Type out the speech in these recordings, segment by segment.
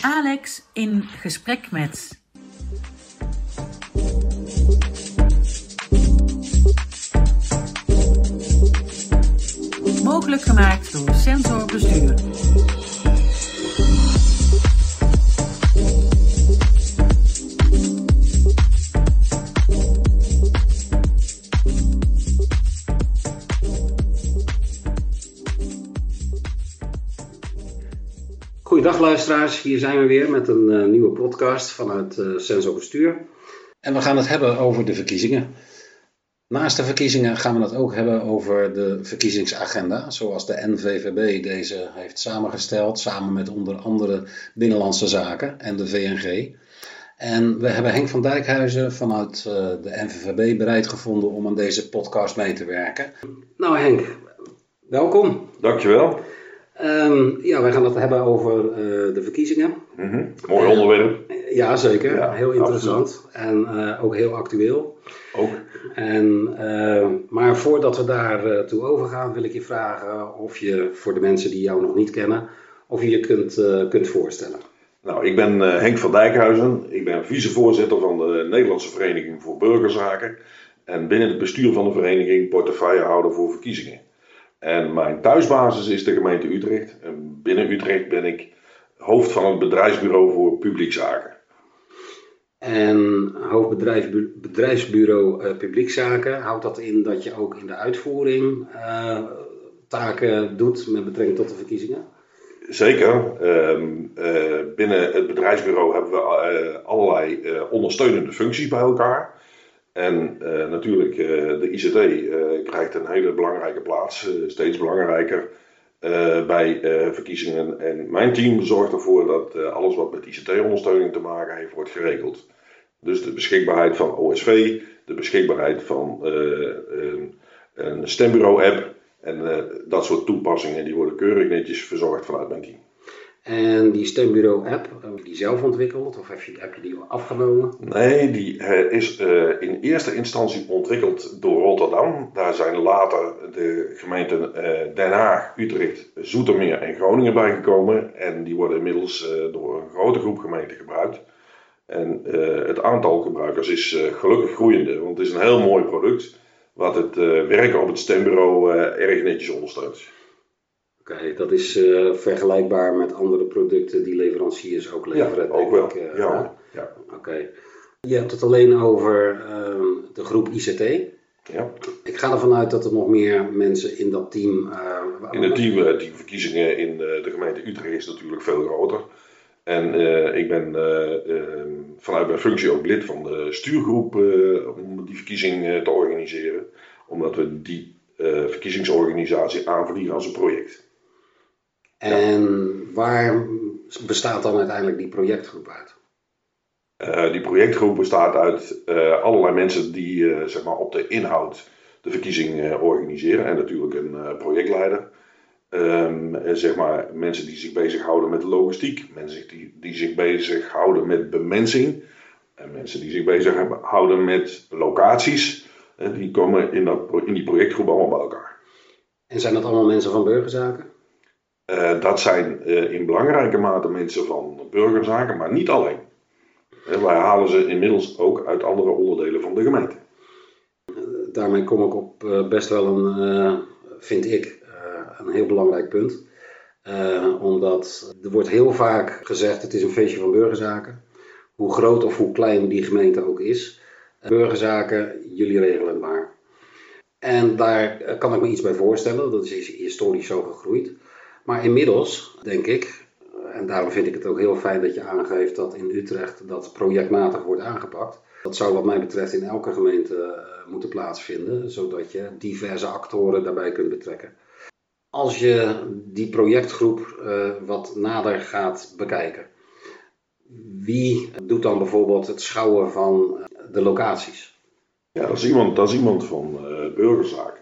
Alex in gesprek met. Mogelijk gemaakt door Sensor Bestuur. Goedendag luisteraars, hier zijn we weer met een eh, nieuwe podcast vanuit uh, Sensor Bestuur. En we gaan het hebben over de verkiezingen. Naast de verkiezingen gaan we het ook hebben over de verkiezingsagenda, zoals de NVVB deze heeft samengesteld, samen met onder andere Binnenlandse Zaken en de VNG. En we hebben Henk van Dijkhuizen vanuit uh, de NVVB bereid gevonden om aan deze podcast mee te werken. Nou Henk, welkom. Dankjewel. Um, ja, wij gaan het hebben over uh, de verkiezingen. Mm -hmm. Mooi onderwerp. Uh, ja, zeker. Ja, heel interessant. Absoluut. En uh, ook heel actueel. Ook. En, maar voordat we daar toe overgaan, wil ik je vragen of je, voor de mensen die jou nog niet kennen, of je je kunt, kunt voorstellen. Nou, ik ben Henk van Dijkhuizen. Ik ben vicevoorzitter van de Nederlandse Vereniging voor Burgerzaken. En binnen het bestuur van de vereniging portefeuillehouder voor verkiezingen. En mijn thuisbasis is de gemeente Utrecht. En binnen Utrecht ben ik hoofd van het bedrijfsbureau voor publiekzaken. En hoofdbedrijfsbureau uh, publiekzaken, houdt dat in dat je ook in de uitvoering uh, taken doet met betrekking tot de verkiezingen? Zeker. Uh, binnen het bedrijfsbureau hebben we eh, allerlei ondersteunende functies bij elkaar. En uh, natuurlijk, uh, de ICT uh, krijgt een hele belangrijke plaats, steeds belangrijker bij verkiezingen. En mijn team zorgt ervoor dat alles wat met ICT-ondersteuning te maken heeft, wordt geregeld. Dus de beschikbaarheid van OSV, de beschikbaarheid van een, een stembureau-app en dat soort toepassingen, die worden keurig netjes verzorgd vanuit mijn team. En die stembureau-app, heb je die zelf ontwikkeld of heb je, heb je die afgenomen? Nee, die is uh, in eerste instantie ontwikkeld door Rotterdam. Daar zijn later de gemeenten Den Haag, Utrecht, Zoetermeer en Groningen bijgekomen. En die worden inmiddels door een grote groep gemeenten gebruikt. En het aantal gebruikers is gelukkig groeiende, want het is een heel mooi product. Wat het werken op het stembureau erg netjes ondersteunt. Oké, okay, dat is uh, vergelijkbaar met andere producten die leveranciers ook leveren. Ja, ook wel. Ik, uh, ja. ja. Oké. Okay. Je hebt het alleen over uh, de groep ICT. Ja. Ik ga ervan uit dat er nog meer mensen in dat team. in het team, die verkiezingen in de gemeente Utrecht is natuurlijk veel groter. En ik ben ehm, vanuit mijn functie ook lid van de stuurgroep om die verkiezing te organiseren. Omdat we die verkiezingsorganisatie aanvliegen als een project. En waar bestaat dan uiteindelijk die projectgroep uit? Uh, die projectgroep bestaat uit uh, allerlei mensen die uh, zeg maar op de inhoud de verkiezing organiseren. En natuurlijk een projectleider. Um, en zeg maar mensen die zich bezighouden met logistiek. Mensen die, die zich bezighouden met bemensing. En mensen die zich bezighouden met locaties. die komen in, dat, in die projectgroep allemaal bij elkaar. En zijn dat allemaal mensen van burgerzaken? Uh, dat zijn uh, in belangrijke mate mensen van burgerzaken, maar niet alleen. Wij halen ze inmiddels ook uit andere onderdelen van de gemeente. Daarmee kom ik op best wel een, vind ik, een heel belangrijk punt. omdat er wordt heel vaak gezegd, het is een feestje van burgerzaken. Hoe groot of hoe klein die gemeente ook is. burgerzaken, jullie regelen het maar. En daar kan ik me iets bij voorstellen, dat is historisch zo gegroeid. Maar inmiddels, denk ik, en daarom vind ik het ook heel fijn dat je aangeeft dat in Utrecht dat projectmatig wordt aangepakt. Dat zou wat mij betreft in elke gemeente uh, moeten plaatsvinden, zodat je diverse actoren daarbij kunt betrekken. Als je die projectgroep uh, wat nader gaat bekijken, wie doet dan bijvoorbeeld het schouwen van de locaties? Ja, dat is iemand, dat is iemand van uh, burgerzaken.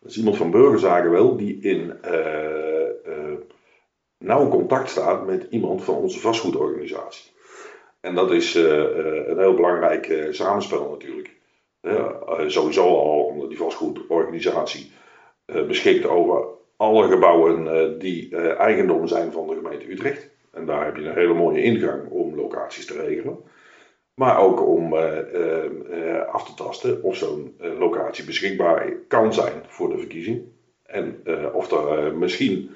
Dat is iemand van burgerzaken wel die in nauw contact staat met iemand van onze vastgoedorganisatie. En dat is uh, een heel belangrijk uh, samenspel natuurlijk. Sowieso al omdat die vastgoedorganisatie beschikt over alle gebouwen die eigendom zijn van de gemeente Utrecht. En daar heb je een hele mooie ingang om locaties te regelen. Maar ook om af te tasten of zo'n locatie beschikbaar kan zijn voor de verkiezing. En of er misschien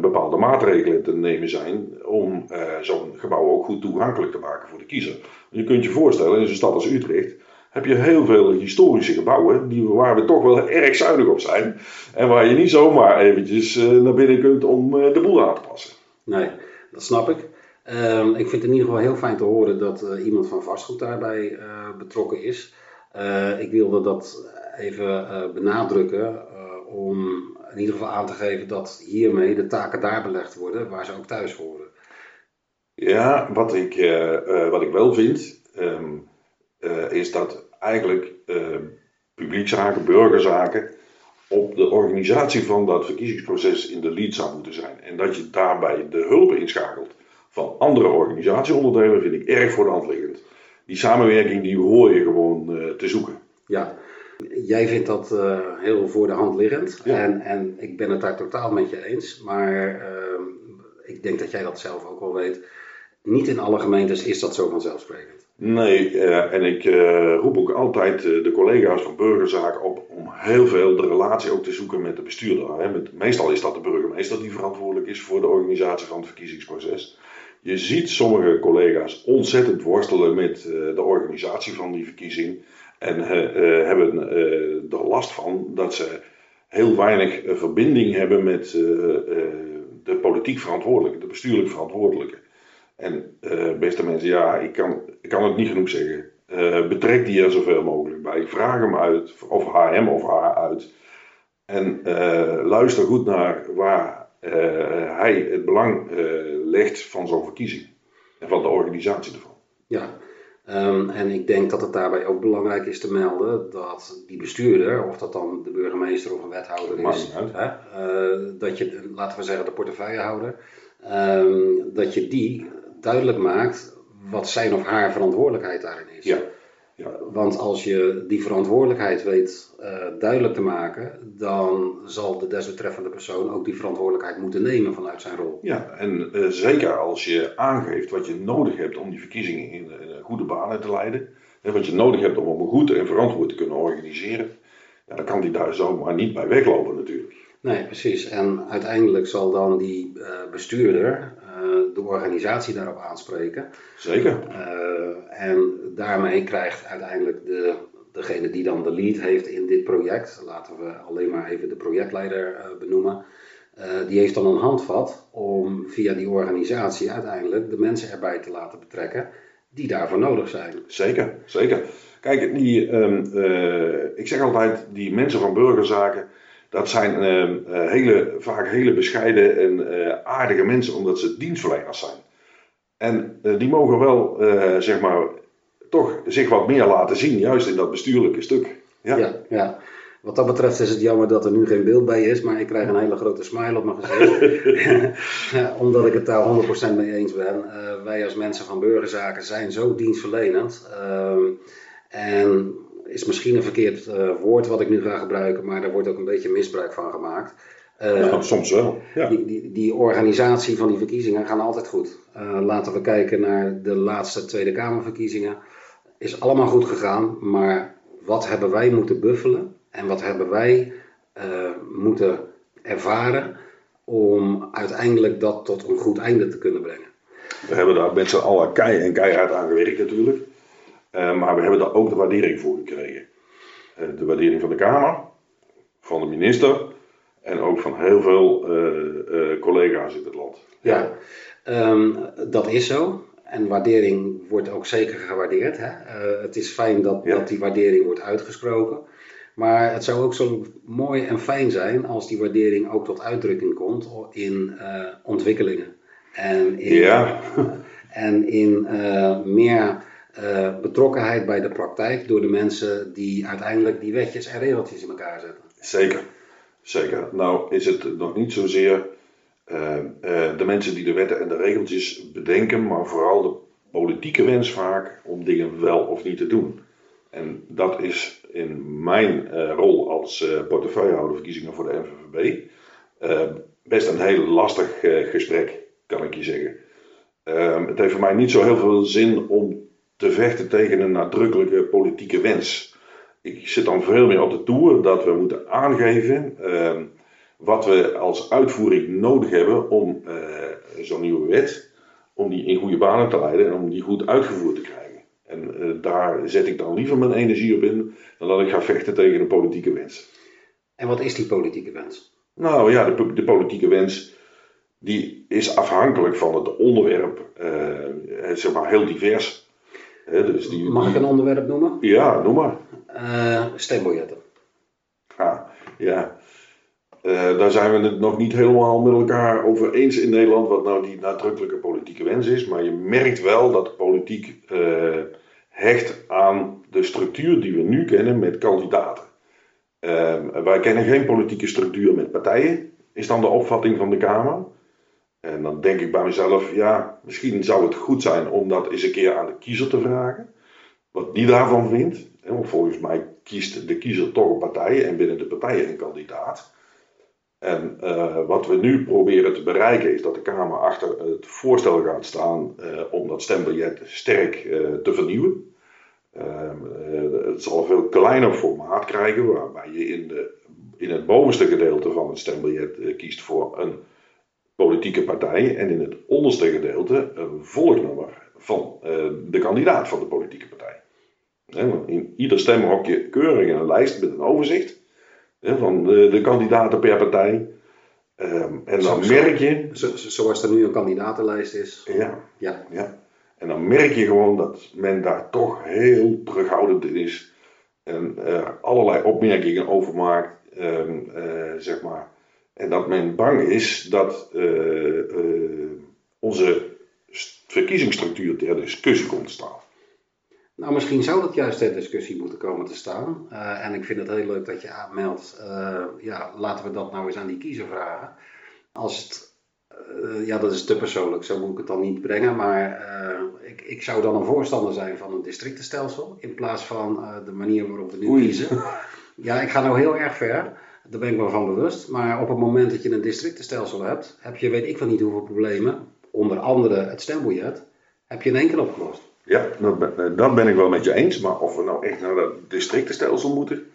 bepaalde maatregelen te nemen zijn om zo'n gebouw ook goed toegankelijk te maken voor de kiezer. Je kunt je voorstellen, in een stad als Utrecht heb je heel veel historische gebouwen die, waar we toch wel erg zuinig op zijn. En waar je niet zomaar eventjes uh, naar binnen kunt om de boel aan te passen. Nee, dat snap ik. Uh, ik vind het in ieder geval heel fijn te horen dat iemand van vastgoed daarbij betrokken is. ik wilde dat even benadrukken om in ieder geval aan te geven dat hiermee de taken daar belegd worden waar ze ook thuis horen. Ja, wat ik, wat ik wel vind, um, is dat eigenlijk uh, publiekzaken, burgerzaken, op de organisatie van dat verkiezingsproces in de lead zou moeten zijn. En dat je daarbij de hulp inschakelt van andere organisatieonderdelen, vind ik erg voor de hand liggend. Die samenwerking die hoor je gewoon te zoeken. Ja, jij vindt dat uh, heel voor de hand liggend. Ja. En, en ik ben het daar totaal met je eens. Maar uh, ik denk dat jij dat zelf ook wel weet. Niet in alle gemeentes is dat zo vanzelfsprekend. Nee, uh, en ik uh, roep ook altijd de collega's van burgerzaken op om heel veel de relatie ook te zoeken met de bestuurder. Hè. Met, meestal is dat de burgemeester die verantwoordelijk is voor de organisatie van het verkiezingsproces. Je ziet sommige collega's ontzettend worstelen met de organisatie van die verkiezing. En hebben er last van dat ze heel weinig verbinding hebben met de politiek verantwoordelijke, de bestuurlijk verantwoordelijke. En beste mensen, ja, ik kan, ik kan het niet genoeg zeggen. Betrek die er zoveel mogelijk bij. Vraag hem uit, of haar hem of haar uit. En luister goed naar waar hij het belang legt van zo'n verkiezing. En van de organisatie ervan. Ja, um, en ik denk dat het daarbij ook belangrijk is te melden dat die bestuurder, of dat dan de burgemeester of een wethouder is, hè, dat je, laten we zeggen de portefeuillehouder, um, dat je die duidelijk maakt wat zijn of haar verantwoordelijkheid daarin is. Ja. ja. Want als je die verantwoordelijkheid weet uh, duidelijk te maken, dan zal de desbetreffende persoon ook die verantwoordelijkheid moeten nemen vanuit zijn rol. Ja, en uh, zeker als je aangeeft wat je nodig hebt om die verkiezingen in, in goede banen te leiden, hè, wat je nodig hebt om hem goed en verantwoord te kunnen organiseren, ja, dan kan die daar zomaar niet bij weglopen natuurlijk. Nee, precies. En uiteindelijk zal dan die uh, bestuurder uh, de organisatie daarop aanspreken. Zeker. Uh, en daarmee krijgt uiteindelijk de, degene die dan de lead heeft in dit project, laten we alleen maar even de projectleider benoemen, die heeft dan een handvat om via die organisatie uiteindelijk de mensen erbij te laten betrekken die daarvoor nodig zijn. Zeker, zeker. Kijk, die, um, ik zeg altijd, die mensen van burgerzaken dat zijn uh, hele, vaak hele bescheiden en uh, aardige mensen, omdat ze dienstverleners zijn. En die mogen wel, zeg maar, toch zich wat meer laten zien, juist in dat bestuurlijke stuk. Ja. ja, ja. Wat dat betreft is het jammer dat er nu geen beeld bij is, maar ik krijg een hele grote smile op mijn gezicht. Omdat ik het daar 100% mee eens ben. wij als mensen van burgerzaken zijn zo dienstverlenend. Ehm, en is misschien een verkeerd uh, woord wat ik nu ga gebruiken, maar daar wordt ook een beetje misbruik van gemaakt. Ja, soms wel. Ja. Die, die, die, organisatie van die verkiezingen gaan altijd goed. Laten we kijken naar de laatste Tweede Kamerverkiezingen. Is allemaal goed gegaan, maar wat hebben wij moeten buffelen en wat hebben wij moeten ervaren om uiteindelijk dat tot een goed einde te kunnen brengen? We hebben daar met z'n allen kei en keihard aan gewerkt natuurlijk. Uh, maar we hebben daar ook de waardering voor gekregen. Uh, de waardering van de Kamer, van de minister en ook van heel veel collega's in het land. Ja, um, dat is zo. En waardering wordt ook zeker gewaardeerd. Hè? het is fijn dat, ja. dat die waardering wordt uitgesproken. Maar het zou ook zo mooi en fijn zijn als die waardering ook tot uitdrukking komt in ontwikkelingen. En in, ja. en in meer uh, betrokkenheid bij de praktijk door de mensen die uiteindelijk die wetjes en regeltjes in elkaar zetten. Zeker, zeker. Nou is het nog niet zozeer de mensen die de wetten en de regeltjes bedenken, maar vooral de politieke wens vaak om dingen wel of niet te doen. En dat is in mijn rol als portefeuillehouder verkiezingen voor de NVVB best een heel lastig gesprek. kan ik je zeggen. Ehm, het heeft voor mij niet zo heel veel zin om te vechten tegen een nadrukkelijke politieke wens. Ik zit dan veel meer op de toer dat we moeten aangeven ehm, wat we als uitvoering nodig hebben om uh, zo'n nieuwe wet, om die in goede banen te leiden en om die goed uitgevoerd te krijgen. En uh, daar zet ik dan liever mijn energie op in dan dat ik ga vechten tegen een politieke wens. En wat is die politieke wens? Nou ja, de, de politieke wens die is afhankelijk van het onderwerp, uh, zeg maar heel divers. dus die, Mag ik een onderwerp noemen? Ja, noem maar. Uh, stembiljetten. Ah, ja. Uh, daar zijn we het nog niet helemaal met elkaar over eens in Nederland wat nou die nadrukkelijke politieke wens is. Maar je merkt wel dat de politiek hecht aan de structuur die we nu kennen met kandidaten. wij kennen geen politieke structuur met partijen, is dan de opvatting van de Kamer. En dan denk ik bij mezelf, ja, misschien zou het goed zijn om dat eens een keer aan de kiezer te vragen. Wat die daarvan vindt. Volgens mij kiest de kiezer toch een partij en binnen de partijen een kandidaat. En uh, wat we nu proberen te bereiken is dat de Kamer achter het voorstel gaat staan uh, om dat stembiljet sterk uh, te vernieuwen. Ehm, het zal een veel kleiner formaat krijgen, waarbij je in, de, in het bovenste gedeelte van het stembiljet kiest voor een politieke partij en in het onderste gedeelte een volgnummer van de kandidaat van de politieke partij. in ieder stemhokje keuring een lijst met een overzicht van de, de, kandidaten per partij. Um, en dan zo, merk je. Zo, zoals er nu een kandidatenlijst is. Ja, ja. ja. En dan merk je gewoon dat men daar toch heel terughoudend in is. En uh, allerlei opmerkingen over maakt. Um, uh, zeg maar en dat men bang is dat uh, uh, onze verkiezingsstructuur ter discussie komt staan. Nou, misschien zou dat juist ter discussie moeten komen te staan. Uh, en ik vind het heel leuk dat je aanmeldt. ja, laten we dat nou eens aan die kiezer vragen. Als het, ja, dat is te persoonlijk, zo moet ik het dan niet brengen. Maar ik, ik zou dan een voorstander zijn van een districtenstelsel. In plaats van de manier waarop we nu Oei. kiezen. Ja, ik ga nou heel erg ver. Daar ben ik me van bewust. Maar op het moment dat je een districtenstelsel hebt, heb je weet ik van niet hoeveel problemen. Onder andere het stembiljet. Heb je in één keer opgelost. Ja, dat ben, dat ben ik wel met je eens. Maar of we nou echt naar dat districtenstelsel moeten.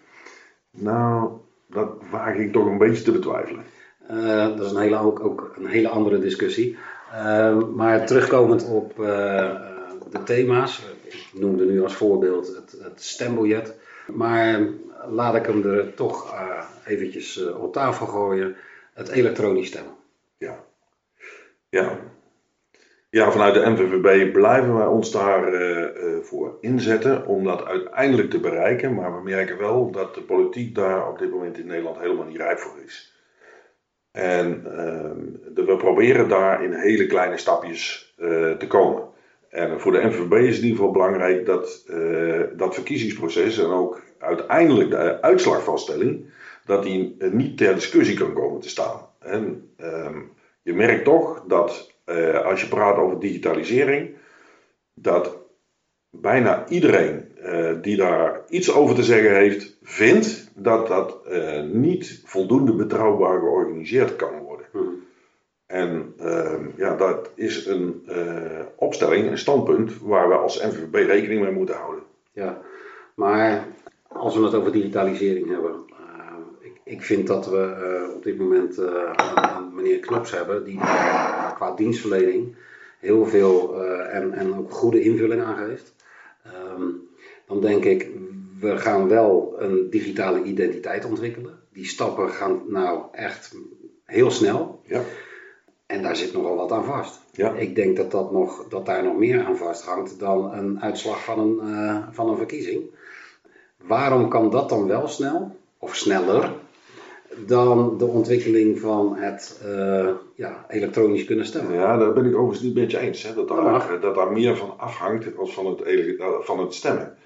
Nou, dat waag ik toch een beetje te betwijfelen. Uh, dat is een hele, ook, ook een hele andere discussie. Uh, maar terugkomend op uh, de thema's. Ik noemde nu als voorbeeld het, het stembiljet. Maar laat ik hem er toch eventjes op tafel gooien. Het elektronisch stemmen. Ja. Ja. Ja, vanuit de NVVB blijven wij ons daarvoor uh, voor inzetten om dat uiteindelijk te bereiken. Maar we merken wel dat de politiek daar op dit moment in Nederland helemaal niet rijp voor is. En de, we proberen daar in hele kleine stapjes te komen. En voor de NVB is het in ieder geval belangrijk dat dat verkiezingsproces en ook uiteindelijk de uitslagvaststelling, dat die niet ter discussie kan komen te staan. En um, je merkt toch dat uh, als je praat over digitalisering, dat bijna iedereen uh, die daar iets over te zeggen heeft, vindt dat dat uh, niet voldoende betrouwbaar georganiseerd kan worden. Hmm. En ehm, ja, dat is een opstelling, een standpunt waar we als NVB rekening mee moeten houden. Ja, maar als we het over digitalisering hebben. Ik, ik, vind dat we op dit moment een, meneer Knops hebben die qua dienstverlening heel veel en, en ook goede invulling aangeeft. Um, dan denk ik, we gaan wel een digitale identiteit ontwikkelen. Die stappen gaan nou echt heel snel. Ja. En daar zit nogal wat aan vast. Ja. Ik denk dat, dat, nog, dat daar nog meer aan vasthangt dan een uitslag van een, van een verkiezing. Waarom kan dat dan wel snel, of sneller, dan de ontwikkeling van het uh, ja, elektronisch kunnen stemmen? Ja, daar ben ik overigens niet met je eens. Hè, dat, daar, dat daar meer van afhangt als van het, van het stemmen.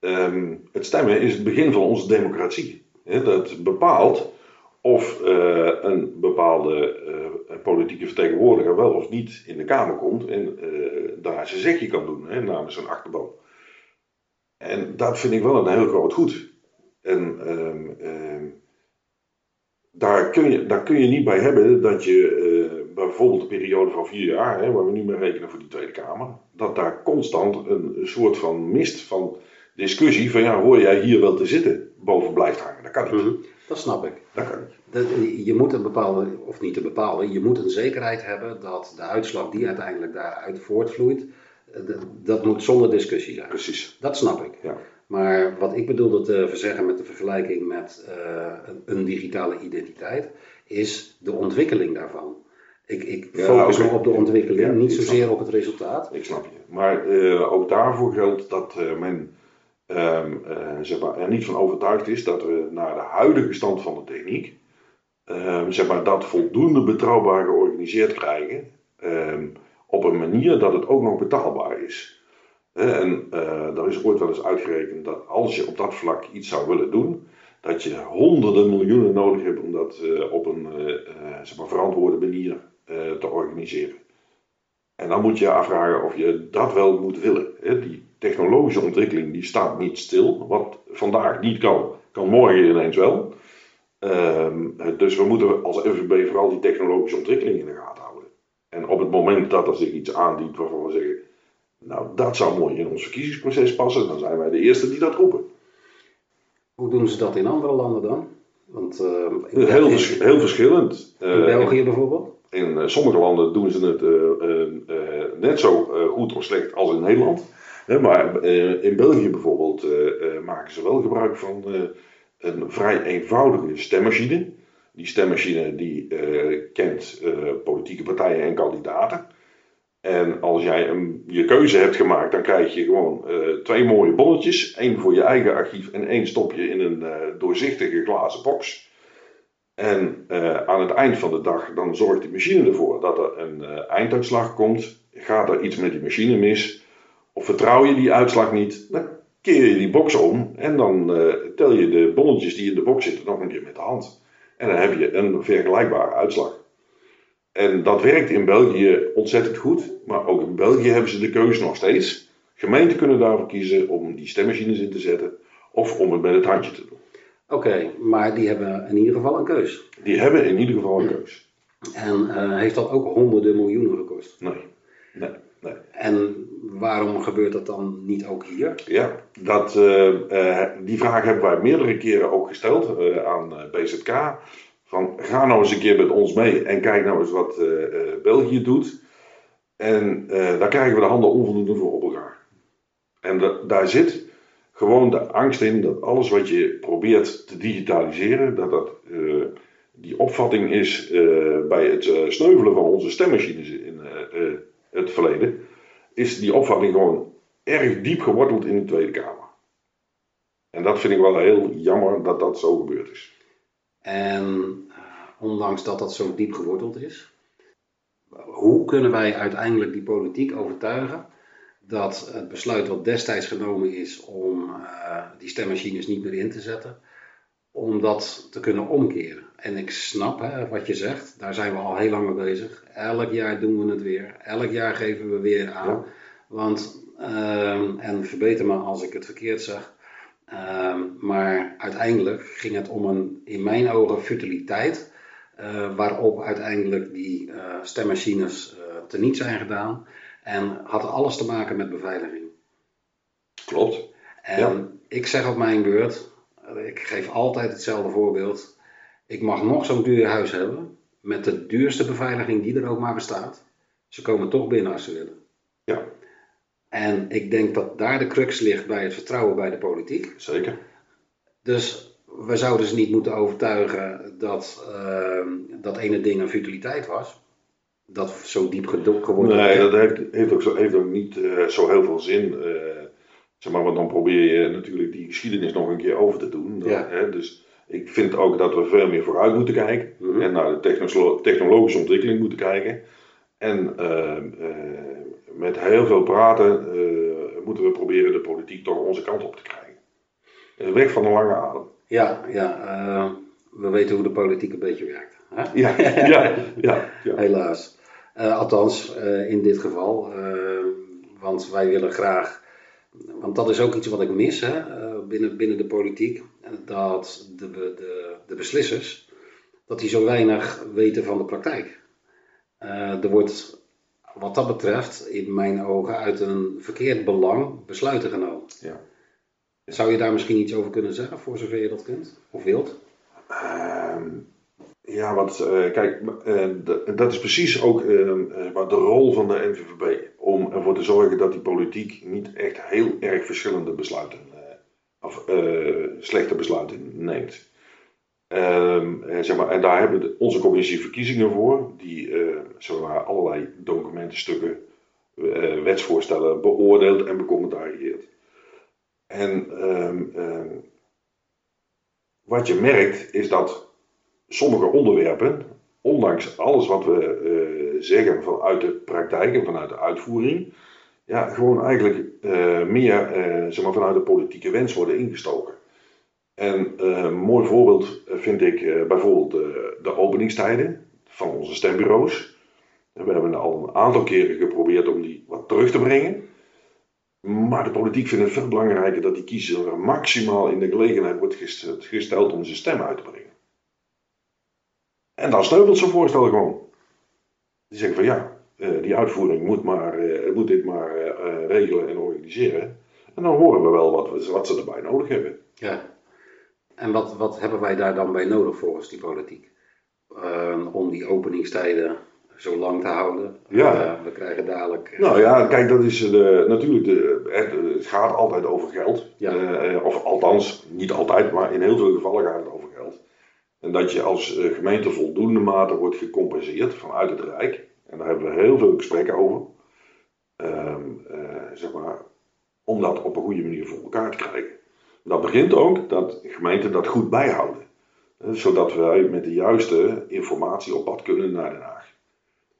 Um, het stemmen is het begin van onze democratie. Dat bepaalt of uh, een bepaalde uh, politieke vertegenwoordiger wel of niet in de Kamer komt en daar zijn zegje kan doen hè, namens een achterban. En dat vind ik wel een heel groot goed. En um, um, daar, kun je, daar kun je niet bij hebben dat je uh, bijvoorbeeld de periode van vier jaar, hè, waar we nu mee rekenen voor die Tweede Kamer, dat daar constant een, soort van mist van discussie van ja, hoor jij hier wel te zitten, boven blijft hangen. Dat kan niet. Mhm. Dat snap ik. Dat kan niet. Dat, je moet een bepaalde, of niet een bepaalde, je moet een zekerheid hebben dat de uitslag die uiteindelijk daaruit voortvloeit, eh, dat moet zonder discussie zijn. Precies. Dat snap ik. Ja. Maar wat ik bedoelde te verzeggen met de vergelijking met eh, een, digitale identiteit, is de ontwikkeling daarvan. Ik, ik Ja, focus oké. me op de ontwikkeling, Ja, niet snap zozeer op het resultaat. Ik snap je. Maar eh, ook daarvoor geldt dat eh, men ehm, eh, zeg maar, er niet van overtuigd is dat we naar de huidige stand van de techniek ehm, zeg maar, dat voldoende betrouwbaar georganiseerd krijgen ehm, op een manier dat het ook nog betaalbaar is. En eh daar is ooit wel eens uitgerekend dat als je op dat vlak iets zou willen doen, dat je honderden miljoenen nodig hebt om dat eh, op een eh, zeg maar, verantwoorde manier te organiseren. En dan moet je je afvragen of je dat wel moet willen. hè. Die technologische ontwikkeling die staat niet stil. Wat vandaag niet kan, kan morgen ineens wel. Ehm, dus we moeten als FNB vooral die technologische ontwikkeling in de gaten houden. En op het moment dat er zich iets aandient waarvan we zeggen, nou dat zou mooi in ons verkiezingsproces passen, dan zijn wij de eerste die dat roepen. Hoe doen ze dat in andere landen dan? Want, eh, Heel, vers- heel verschillend. in Eh, België bijvoorbeeld? In eh, sommige landen doen ze het net zo goed of slecht als in Nederland. Hè, maar in België bijvoorbeeld maken ze wel gebruik van een vrij eenvoudige stemmachine. Die stemmachine die kent politieke partijen en kandidaten. En als jij een, je keuze hebt gemaakt, dan krijg je gewoon eh, twee mooie bonnetjes. één voor je eigen archief en één stop je in een eh, doorzichtige glazen box. En eh, aan het eind van de dag, dan zorgt die machine ervoor dat er een einduitslag komt. Gaat er iets met die machine mis? Of vertrouw je die uitslag niet? Dan keer je die box om en dan tel je de bonnetjes die in de box zitten nog een keer met de hand. En dan heb je een vergelijkbare uitslag. En dat werkt in België ontzettend goed. Maar ook in België hebben ze de keuze nog steeds. Gemeenten kunnen daarvoor kiezen om die stemmachines in te zetten. Of om het met het handje te doen. Oké, maar die hebben in ieder geval een keus. Die hebben in ieder geval een keus. En eh, heeft dat ook honderden miljoenen gekost? Nee. Nee. Nee. En waarom gebeurt dat dan niet ook hier? Ja, dat, eh, eh, die vraag hebben wij meerdere keren ook gesteld aan BZK. Van ga nou eens een keer met ons mee en kijk nou eens wat eh, eh, België doet. En eh, daar krijgen we de handen onvoldoende voor op elkaar. En da- daar zit gewoon de angst in dat alles wat je probeert te digitaliseren, dat dat die opvatting is bij het sneuvelen van onze stemmachines in het verleden, is die opvatting gewoon erg diep geworteld in de Tweede Kamer. En dat vind ik wel heel jammer dat dat zo gebeurd is. En eh, ondanks dat dat zo diep geworteld is, hoe kunnen wij uiteindelijk die politiek overtuigen dat het besluit wat destijds genomen is om eh, die stemmachines niet meer in te zetten, om dat te kunnen omkeren? En ik snap hè, wat je zegt, daar zijn we al heel lang mee bezig. Elk jaar doen we het weer, elk jaar geven we weer aan. Ja. Want, ehm, en verbeter me als ik het verkeerd zeg, Ehm, maar uiteindelijk ging het om een, in mijn ogen, futiliteit. eh, waarop uiteindelijk die eh, stemmachines eh teniet zijn gedaan. En had alles te maken met beveiliging. Klopt. En Ja. ik zeg op mijn beurt, ik geef altijd hetzelfde voorbeeld. Ik mag nog zo'n duur huis hebben, met de duurste beveiliging die er ook maar bestaat. Ze komen toch binnen als ze willen. Ja, En ik denk dat daar de crux ligt bij het vertrouwen bij de politiek. zeker. Dus we zouden ze niet moeten overtuigen dat ehm, dat ene ding een futiliteit was. Dat zo diep geworden Nee, dat heeft, heeft, ook, zo, heeft ook niet eh, zo heel veel zin. eh, zeg maar, want dan probeer je natuurlijk die geschiedenis nog een keer over te doen. Ja. hè, dus ik vind ook dat we veel meer vooruit moeten kijken. Mhm. En naar de techno- technologische ontwikkeling moeten kijken. En eh, eh, met heel veel praten eh, moeten we proberen de politiek toch onze kant op te krijgen. Eh, Weg van de lange adem. Ja, ja eh, we weten hoe de politiek een beetje werkt. Hè? Ja, ja, ja. ja. Helaas. Althans, in dit geval. want wij willen graag. Want dat is ook iets wat ik mis hè, binnen, binnen de politiek. Dat de, de, de beslissers. dat die zo weinig weten van de praktijk. Er wordt wat dat betreft in mijn ogen uit een verkeerd belang besluiten genomen. Ja. Zou je daar misschien iets over kunnen zeggen, voor zover je dat kunt of wilt? Ehm, ja, wat, uh, kijk, uh, dat is precies ook uh, de rol van de NVVB. Om ervoor te zorgen dat die politiek niet echt heel erg verschillende besluiten, of slechte besluiten neemt. Ehm, zeg maar, en daar hebben we onze commissie verkiezingen voor, die zeg maar, allerlei documenten, stukken, wetsvoorstellen beoordeelt en becommentarieert. En um, wat je merkt is dat sommige onderwerpen, ondanks alles wat we uh, zeggen vanuit de praktijk en vanuit de uitvoering, ja, gewoon eigenlijk uh, meer uh, zeg maar, vanuit de politieke wens worden ingestoken. En een mooi voorbeeld vind ik bijvoorbeeld de openingstijden van onze stembureaus. We hebben al een aantal keren geprobeerd om die wat terug te brengen. Maar de politiek vindt het veel belangrijker dat die kiezer maximaal in de gelegenheid wordt gesteld om zijn stem uit te brengen. En dan sneuvelt zijn voorstel gewoon. Die zeggen van ja, eh, die uitvoering moet, maar, moet dit maar regelen en organiseren. En dan horen we wel wat, wat ze erbij nodig hebben. Ja. En wat, wat hebben wij daar dan bij nodig volgens die politiek? Ehm, om die openingstijden zo lang te houden. Ja. we krijgen dadelijk. Nou ja, kijk, dat is de, natuurlijk. De, het, gaat altijd over geld. Ja. of althans, niet altijd, maar in heel veel gevallen gaat het over geld. En dat je als eh, gemeente voldoende mate wordt gecompenseerd vanuit het Rijk. En daar hebben we heel veel gesprekken over. Ehm, eh, zeg maar, om dat op een goede manier voor elkaar te krijgen. Dat begint ook dat gemeenten dat goed bijhouden. Eh, zodat wij met de juiste informatie op pad kunnen naar Den Haag.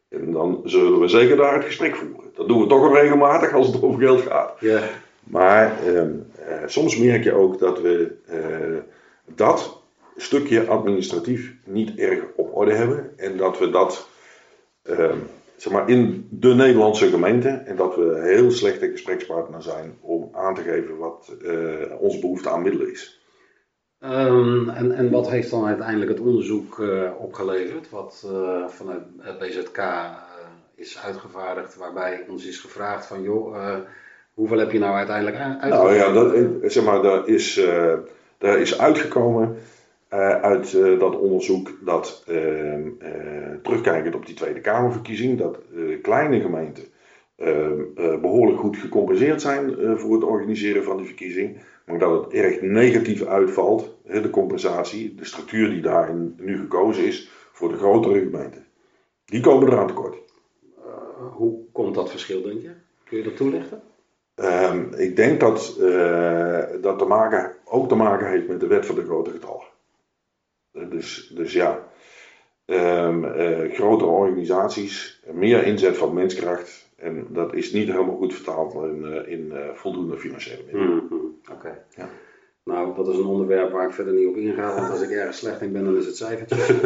En dan zullen we zeker daar het gesprek voeren. Dat doen we toch al regelmatig als het over geld gaat. Ja. Maar ehm, soms merk je ook dat we dat stukje administratief niet erg op orde hebben. En dat we dat uh, zeg maar in de Nederlandse gemeente. En dat we heel slechte gesprekspartner zijn om aan te geven wat uh, onze behoefte aan middelen is. Um, en, en wat heeft dan uiteindelijk het onderzoek uh, opgeleverd? Wat vanuit het BZK is uitgevaardigd, waarbij ons is gevraagd van joh, hoeveel heb je nou uiteindelijk uitgevoerd? Nou ja, dat, zeg maar, daar is, daar is uitgekomen uh, uit uh, dat onderzoek dat uh, terugkijkend op die Tweede Kamerverkiezing, dat kleine gemeenten ehm, behoorlijk goed gecompenseerd zijn voor het organiseren van die verkiezing, maar dat het erg negatief uitvalt, de compensatie, de structuur die daarin nu gekozen is voor de grotere gemeenten. Die komen eraan tekort. hoe komt dat verschil, denk je? Kun je dat toelichten? Ehm, ik denk dat dat te maken, ook te maken heeft met de wet van de grote getallen. Dus, dus ja, um, uh, grotere organisaties, meer inzet van menskracht. En dat is niet helemaal goed vertaald in, uh, in uh, voldoende financiële middelen. Mm -hmm. Oké. Okay. Ja. Nou, dat is een onderwerp waar ik verder niet op inga, want als ik ergens slecht in ben, dan is het cijfertje.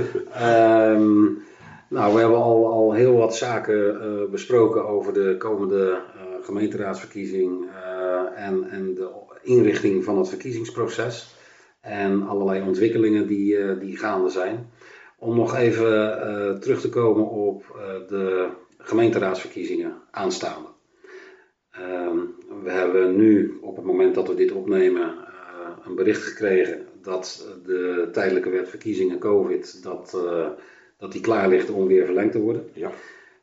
um, nou, we hebben al, al heel wat zaken uh, besproken over de komende uh, gemeenteraadsverkiezing uh, en, en de inrichting van het verkiezingsproces en allerlei ontwikkelingen die, die gaande zijn. Om nog even terug te komen op de gemeenteraadsverkiezingen aanstaande. Ehm, we hebben nu, op het moment dat we dit opnemen, een bericht gekregen dat de tijdelijke wet verkiezingen COVID, dat, dat die klaar ligt om weer verlengd te worden. Ja.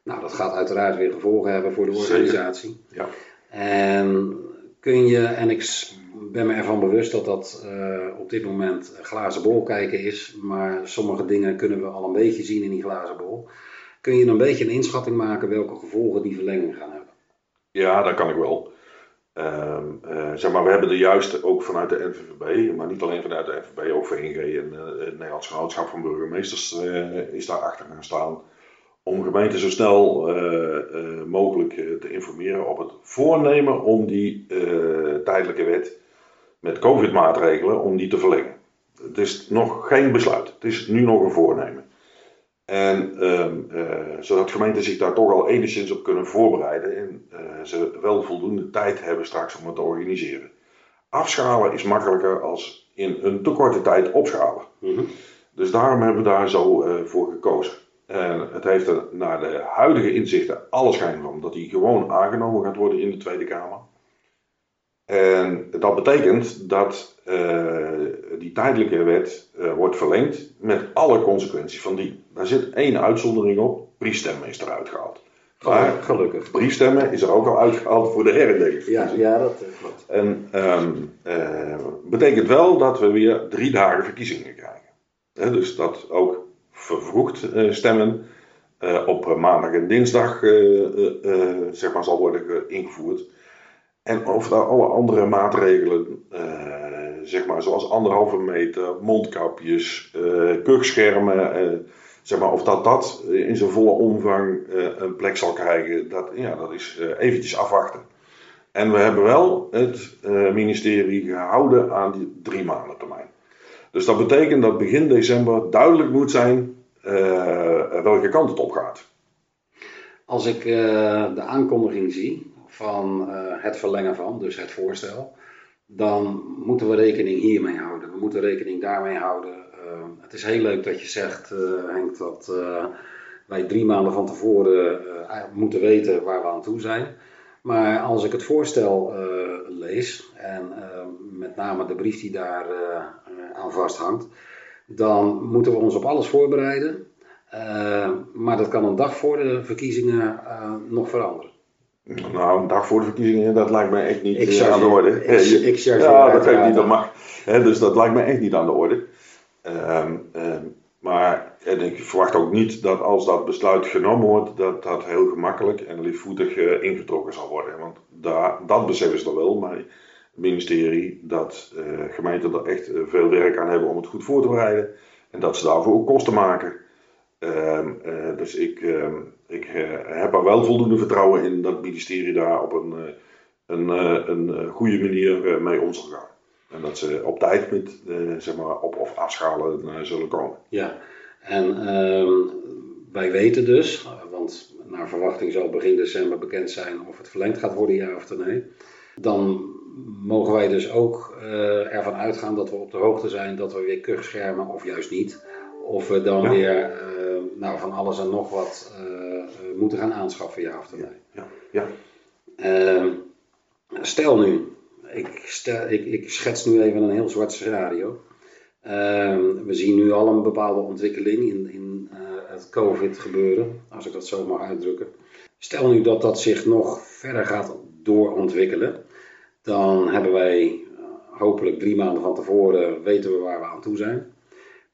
Nou, dat gaat uiteraard weer gevolgen hebben voor de organisatie. Ja. En kun je, en ik ben me ervan bewust dat dat uh, op dit moment glazen bol kijken is, maar sommige dingen kunnen we al een beetje zien in die glazen bol. Kun je een beetje een inschatting maken welke gevolgen die verlenging gaan hebben? Ja, dat kan ik wel. Uh, uh, zeg maar, we hebben de juiste ook vanuit de NVVB, maar niet alleen vanuit de NVVB, ook VNG en het Nederlands Genootschap van Burgemeesters is daar achter gaan staan om gemeenten zo snel mogelijk te informeren op het voornemen om die tijdelijke wet met COVID-maatregelen om die te verlengen. Het is nog geen besluit, het is nu nog een voornemen. En zodat gemeenten zich daar toch al enigszins op kunnen voorbereiden en ze wel voldoende tijd hebben straks om het te organiseren. Afschalen is makkelijker als in een te korte tijd opschalen. Mm -hmm. Dus daarom hebben we daar zo voor gekozen. En het heeft er naar de huidige inzichten alle schijn van dat die gewoon aangenomen gaat worden in de Tweede Kamer. En dat betekent dat uh, die tijdelijke wet uh, wordt verlengd met alle consequenties van die. Daar zit één uitzondering op: briefstemmen is eruit gehaald. Maar gelukkig. Briefstemmen is er ook al uitgehaald voor de herindeling. Ja, ja, dat klopt. En um, uh, betekent wel dat we weer drie dagen verkiezingen krijgen. He, dus dat ook vervroegd stemmen op maandag en dinsdag zeg maar, zal worden ingevoerd. En of daar alle andere maatregelen, uh, zeg maar, zoals anderhalve meter, mondkapjes, uh, kuchschermen, uh, zeg maar, of dat dat in zijn volle omvang een plek zal krijgen, dat, ja, dat is eventjes afwachten. En we hebben wel het ministerie gehouden aan die drie maanden termijn. Dus dat betekent dat begin december duidelijk moet zijn welke kant het op gaat. Als ik de aankondiging zie, van uh, het verlengen van, dus het voorstel, dan moeten we rekening hiermee houden. We moeten rekening daarmee houden. Uh, het is heel leuk dat je zegt, uh, Henk, dat wij drie maanden van tevoren moeten weten waar we aan toe zijn. Maar als ik het voorstel lees, en met name de brief die daar aan vasthangt, dan moeten we ons op alles voorbereiden. maar dat kan een dag voor de verkiezingen nog veranderen. Nou, een dag voor de verkiezingen, dat lijkt mij echt niet ik uh, aan de orde. Ik, ik ja, dat weet niet, dat mag. He, dus dat lijkt mij echt niet aan de orde. Um, um, maar en ik verwacht ook niet dat als dat besluit genomen wordt, dat dat heel gemakkelijk en liefvoetig uh, ingetrokken zal worden. Want daar, dat beseffen ze er wel, maar het ministerie, dat uh, gemeenten er echt veel werk aan hebben om het goed voor te bereiden. En dat ze daarvoor ook kosten maken. Um, dus ik ik uh, heb er wel voldoende vertrouwen in dat het ministerie daar op een, uh, een, uh, een goede manier mee om zal gaan. En dat ze op tijd met zeg maar op- of afschalen zullen komen. Ja, en ehm, wij weten dus, want naar verwachting zal begin december bekend zijn of het verlengd gaat worden, ja of nee. Dan mogen wij dus ook ervan uitgaan dat we op de hoogte zijn dat we weer kuchschermen of juist niet. Of we dan ja. weer nou, van alles en nog wat moeten gaan aanschaffen, ja of nee? Ja, ja. Uh, stel nu, ik, stel, ik, ik, schets nu even een heel zwart scenario. Uh, we zien nu al een bepaalde ontwikkeling in, in het COVID-gebeuren, als ik dat zo mag uitdrukken. Stel nu dat dat zich nog verder gaat doorontwikkelen, dan hebben wij eh, hopelijk drie maanden van tevoren weten we waar we aan toe zijn.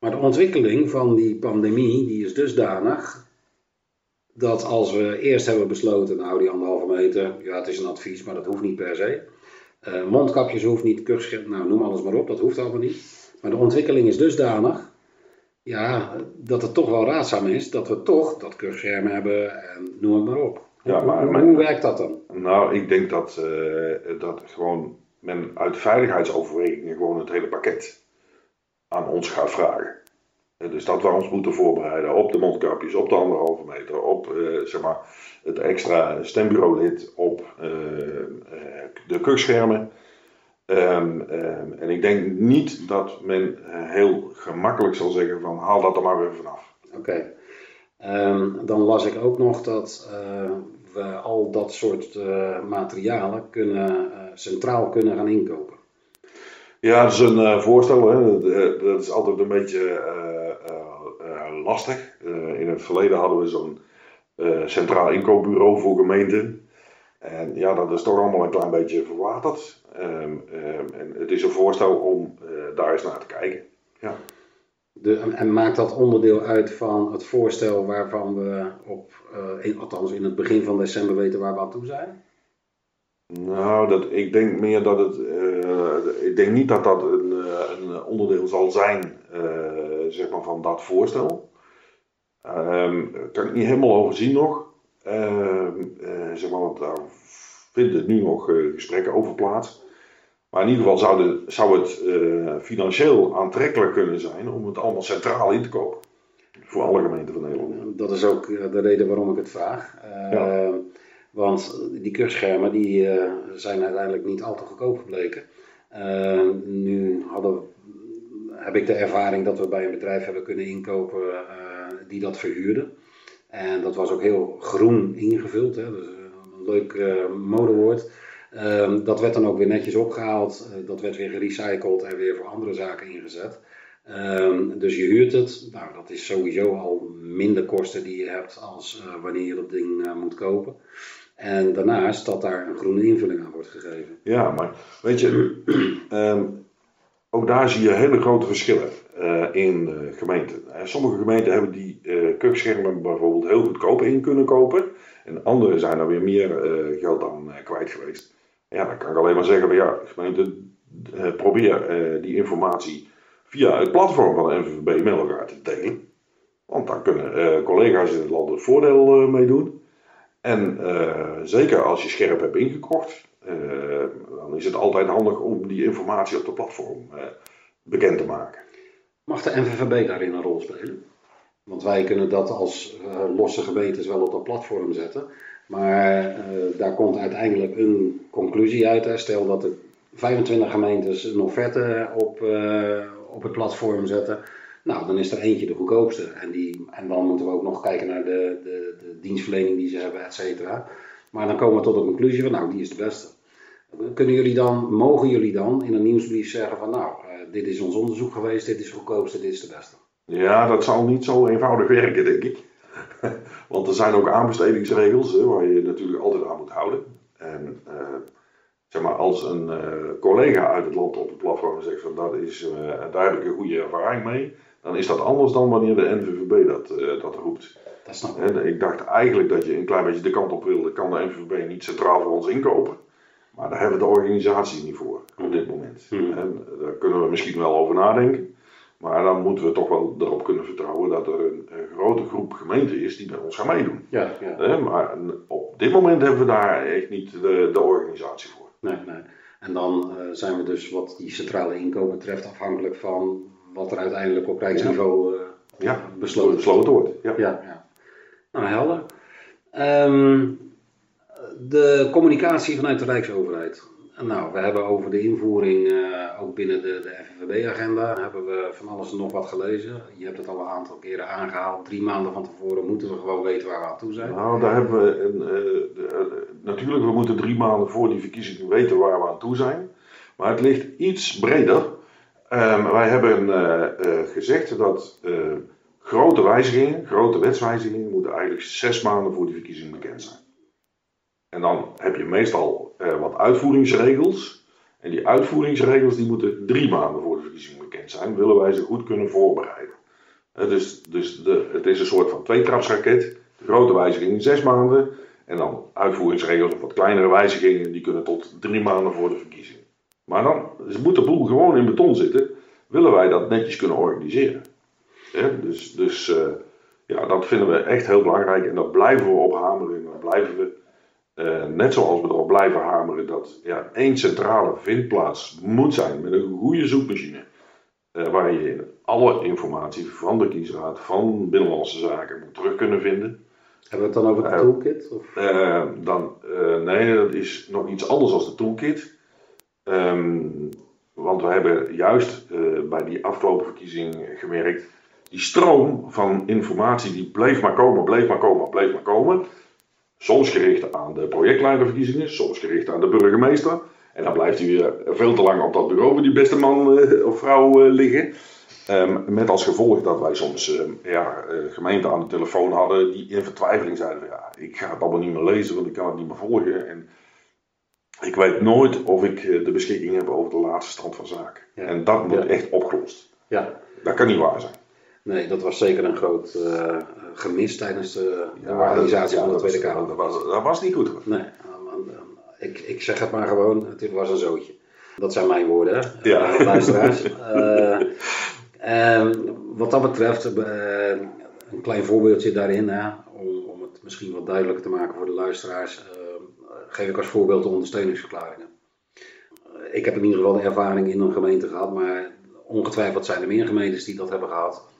Maar de ontwikkeling van die pandemie die is dusdanig dat als we eerst hebben besloten, nou die anderhalve meter, ja het is een advies, maar dat hoeft niet per se. Uh, mondkapjes hoeft niet, kuchschip, nou noem alles maar op, dat hoeft allemaal niet. Maar de ontwikkeling is dusdanig, ja, dat het toch wel raadzaam is dat we toch dat kuchscherm hebben en noem het maar op. Ja, maar, hoe, maar, hoe, werkt dat dan? Nou, ik denk dat, uh, dat gewoon men uit veiligheidsoverwegingen gewoon het hele pakket aan ons gaat vragen. Dus dat we ons moeten voorbereiden op de mondkapjes, op de anderhalve meter, op uh, zeg maar, het extra stembureaulid, op uh, de kuchschermen. Um, um, en ik denk niet dat men heel gemakkelijk zal zeggen van haal dat er maar weer vanaf. Oké. Um, dan las ik ook nog dat we al dat soort materialen kunnen, centraal kunnen gaan inkopen. Ja, dat is een voorstel. Hè. Dat is altijd een beetje lastig. Uh, in het verleden hadden we zo'n centraal inkoopbureau voor gemeenten. En ja, dat is toch allemaal een klein beetje verwaterd. Um, um, en het is een voorstel om uh, daar eens naar te kijken. Ja. De, en maakt dat onderdeel uit van het voorstel waarvan we op, in, althans in het begin van december weten waar we aan toe zijn? Nou, dat, ik denk meer dat het. Ik denk niet dat dat een, een onderdeel zal zijn zeg maar van dat voorstel. Um, kan ik niet helemaal overzien nog. Uh, zeg maar, want daar vinden nu nog gesprekken over plaats. Maar in ieder geval zou, de, zou het eh, financieel aantrekkelijk kunnen zijn om het allemaal centraal in te kopen. Voor alle gemeenten van Nederland. Dat is ook de reden waarom ik het vraag. Ja. Want die kurschermen die, zijn uiteindelijk niet al te goedkoop gebleken. Nu hadden, heb ik de ervaring dat we bij een bedrijf hebben kunnen inkopen die dat verhuurde. En dat was ook heel groen ingevuld, hè, dus een leuk modewoord. Ehm, dat werd dan ook weer netjes opgehaald, dat werd weer gerecycled en weer voor andere zaken ingezet. Ehm, dus je huurt het, nou dat is sowieso al minder kosten die je hebt als wanneer je dat ding moet kopen. En daarnaast dat daar een groene invulling aan wordt gegeven. Ja, maar weet je, ehm, ook daar zie je hele grote verschillen uh, in uh, gemeenten. Uh, sommige gemeenten hebben die kukschermen bijvoorbeeld heel goedkoop in kunnen kopen. En andere zijn er weer meer geld aan kwijt geweest. Ja, dan kan ik alleen maar zeggen van ja, gemeente, probeer die informatie via het platform van de NVVB met elkaar te delen. Want daar kunnen collega's in het land het voordeel mee doen. En zeker als je scherp hebt ingekocht, dan is het altijd handig om die informatie op de platform bekend te maken. Mag de NVVB daarin een rol spelen? Want wij kunnen dat als losse gemeentes wel op dat platform zetten. Maar daar komt uiteindelijk een conclusie uit. Hè. Stel dat er 25 gemeentes een offerte op, op het platform zetten. Nou, dan is er eentje de goedkoopste. En, die, en dan moeten we ook nog kijken naar de, de dienstverlening die ze hebben, et cetera. Maar dan komen we tot de conclusie van, nou, die is de beste. Kunnen jullie dan, mogen jullie dan in een nieuwsbrief zeggen van, nou, dit is ons onderzoek geweest, dit is de goedkoopste, dit is de beste. Ja, dat zal niet zo eenvoudig werken, denk ik. Want er zijn ook aanbestedingsregels hè, waar je natuurlijk altijd aan moet houden. En uh, zeg maar, als een uh, collega uit het land op het platform zegt van dat is, daar heb ik een goede ervaring mee, dan is dat anders dan wanneer de NVVB dat, dat roept. Dat snap ik. Ik dacht eigenlijk dat je een klein beetje de kant op wilde, kan de NVVB niet centraal voor ons inkopen. Maar daar hebben we de organisatie niet voor op dit moment. Hmm. En daar kunnen we misschien wel over nadenken. Maar dan moeten we toch wel erop kunnen vertrouwen dat er een, grote groep gemeenten is die met ons gaan meedoen. Ja, ja. Maar op dit moment hebben we daar echt niet de, de organisatie voor. Nee, nee. En dan uh, zijn we dus wat die centrale inkomen betreft afhankelijk van wat er uiteindelijk op rijksniveau uh, ja. besloten, besloten wordt. Ja. Nou, helder. Um, de communicatie vanuit de Rijksoverheid. Nou, we hebben over de invoering, uh, ook binnen de, de FNVB-agenda, hebben we van alles en nog wat gelezen. Je hebt het al een aantal keren aangehaald. Drie maanden van tevoren moeten we gewoon weten waar we aan toe zijn. Nou, daar hebben we, een, uh, natuurlijk, we moeten drie maanden voor die verkiezingen weten waar we aan toe zijn. Maar het ligt iets breder. Um, wij hebben gezegd dat grote wijzigingen, grote wetswijzigingen, eigenlijk zes maanden voor die verkiezingen bekend zijn. En dan heb je meestal uh, wat uitvoeringsregels. En die uitvoeringsregels die moeten drie maanden voor de verkiezing bekend zijn, willen wij ze goed kunnen voorbereiden. Uh, dus dus de, het is een soort van tweetrapsraket. De grote wijzigingen zes maanden. En dan uitvoeringsregels of wat kleinere wijzigingen, die kunnen tot drie maanden voor de verkiezing. Maar dan moet de boel gewoon in beton zitten, willen wij dat netjes kunnen organiseren. dus dus uh, ja, dat vinden we echt heel belangrijk en daar blijven we op hameren en blijven we uh, net zoals we erop blijven hameren dat ja, één centrale vindplaats moet zijn met een goede zoekmachine. Uh, waar je alle informatie van de kiesraad, van Binnenlandse Zaken moet terug kunnen vinden. Hebben we het dan over de uh, toolkit? Of? dan, nee, dat is nog iets anders dan de toolkit. Um, want we hebben juist bij die afgelopen verkiezing gemerkt, die stroom van informatie die bleef maar komen, bleef maar komen, bleef maar komen. Soms gericht aan de projectleiderverkiezingen, soms gericht aan de burgemeester. En dan blijft hij weer veel te lang op dat bureau die beste man uh, of vrouw uh, liggen. Um, met als gevolg dat wij soms uh, ja, gemeenten aan de telefoon hadden die in vertwijfeling zeiden: van, ja, Ik ga het allemaal niet meer lezen, want ik kan het niet meer volgen. En ik weet nooit of ik de beschikking heb over de laatste stand van zaken. Ja. En dat moet ja. echt opgelost. Ja. Dat kan niet waar zijn. Nee, dat was zeker een groot uh, gemis tijdens de, de ja, organisatie van de Tweede Kamer. Dat was, dat was niet goed. Nee, ik, ik zeg het maar gewoon, het was een zootje. Dat zijn mijn woorden, hè, ja. luisteraars. uh, wat dat betreft, een klein voorbeeldje daarin, hè, om, om het misschien wat duidelijker te maken voor de luisteraars, geef ik als voorbeeld de ondersteuningsverklaringen. ik heb in ieder geval de ervaring in een gemeente gehad, maar ongetwijfeld zijn er meer gemeentes die dat hebben gehad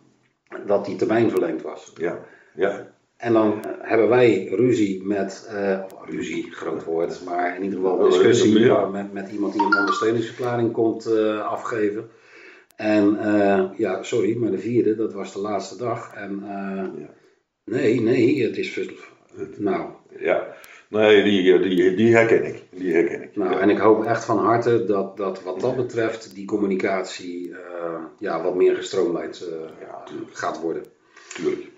dat die termijn verlengd was. Ja, ja. En dan hebben wij ruzie met, uh, ruzie, groot woord, maar in ieder geval discussie ja. met, met iemand die een ondersteuningsverklaring komt uh, afgeven. En uh, ja, sorry, maar de vierde, dat was de laatste dag. En ja. Nee, nee, het is. Nou, Ja, nee, die, die, die herken ik. Die herken ik. nou ja. en ik hoop echt van harte dat, dat wat dat betreft die communicatie eh, ja, wat meer gestroomlijnd eh, Ja, gaat worden. tuurlijk.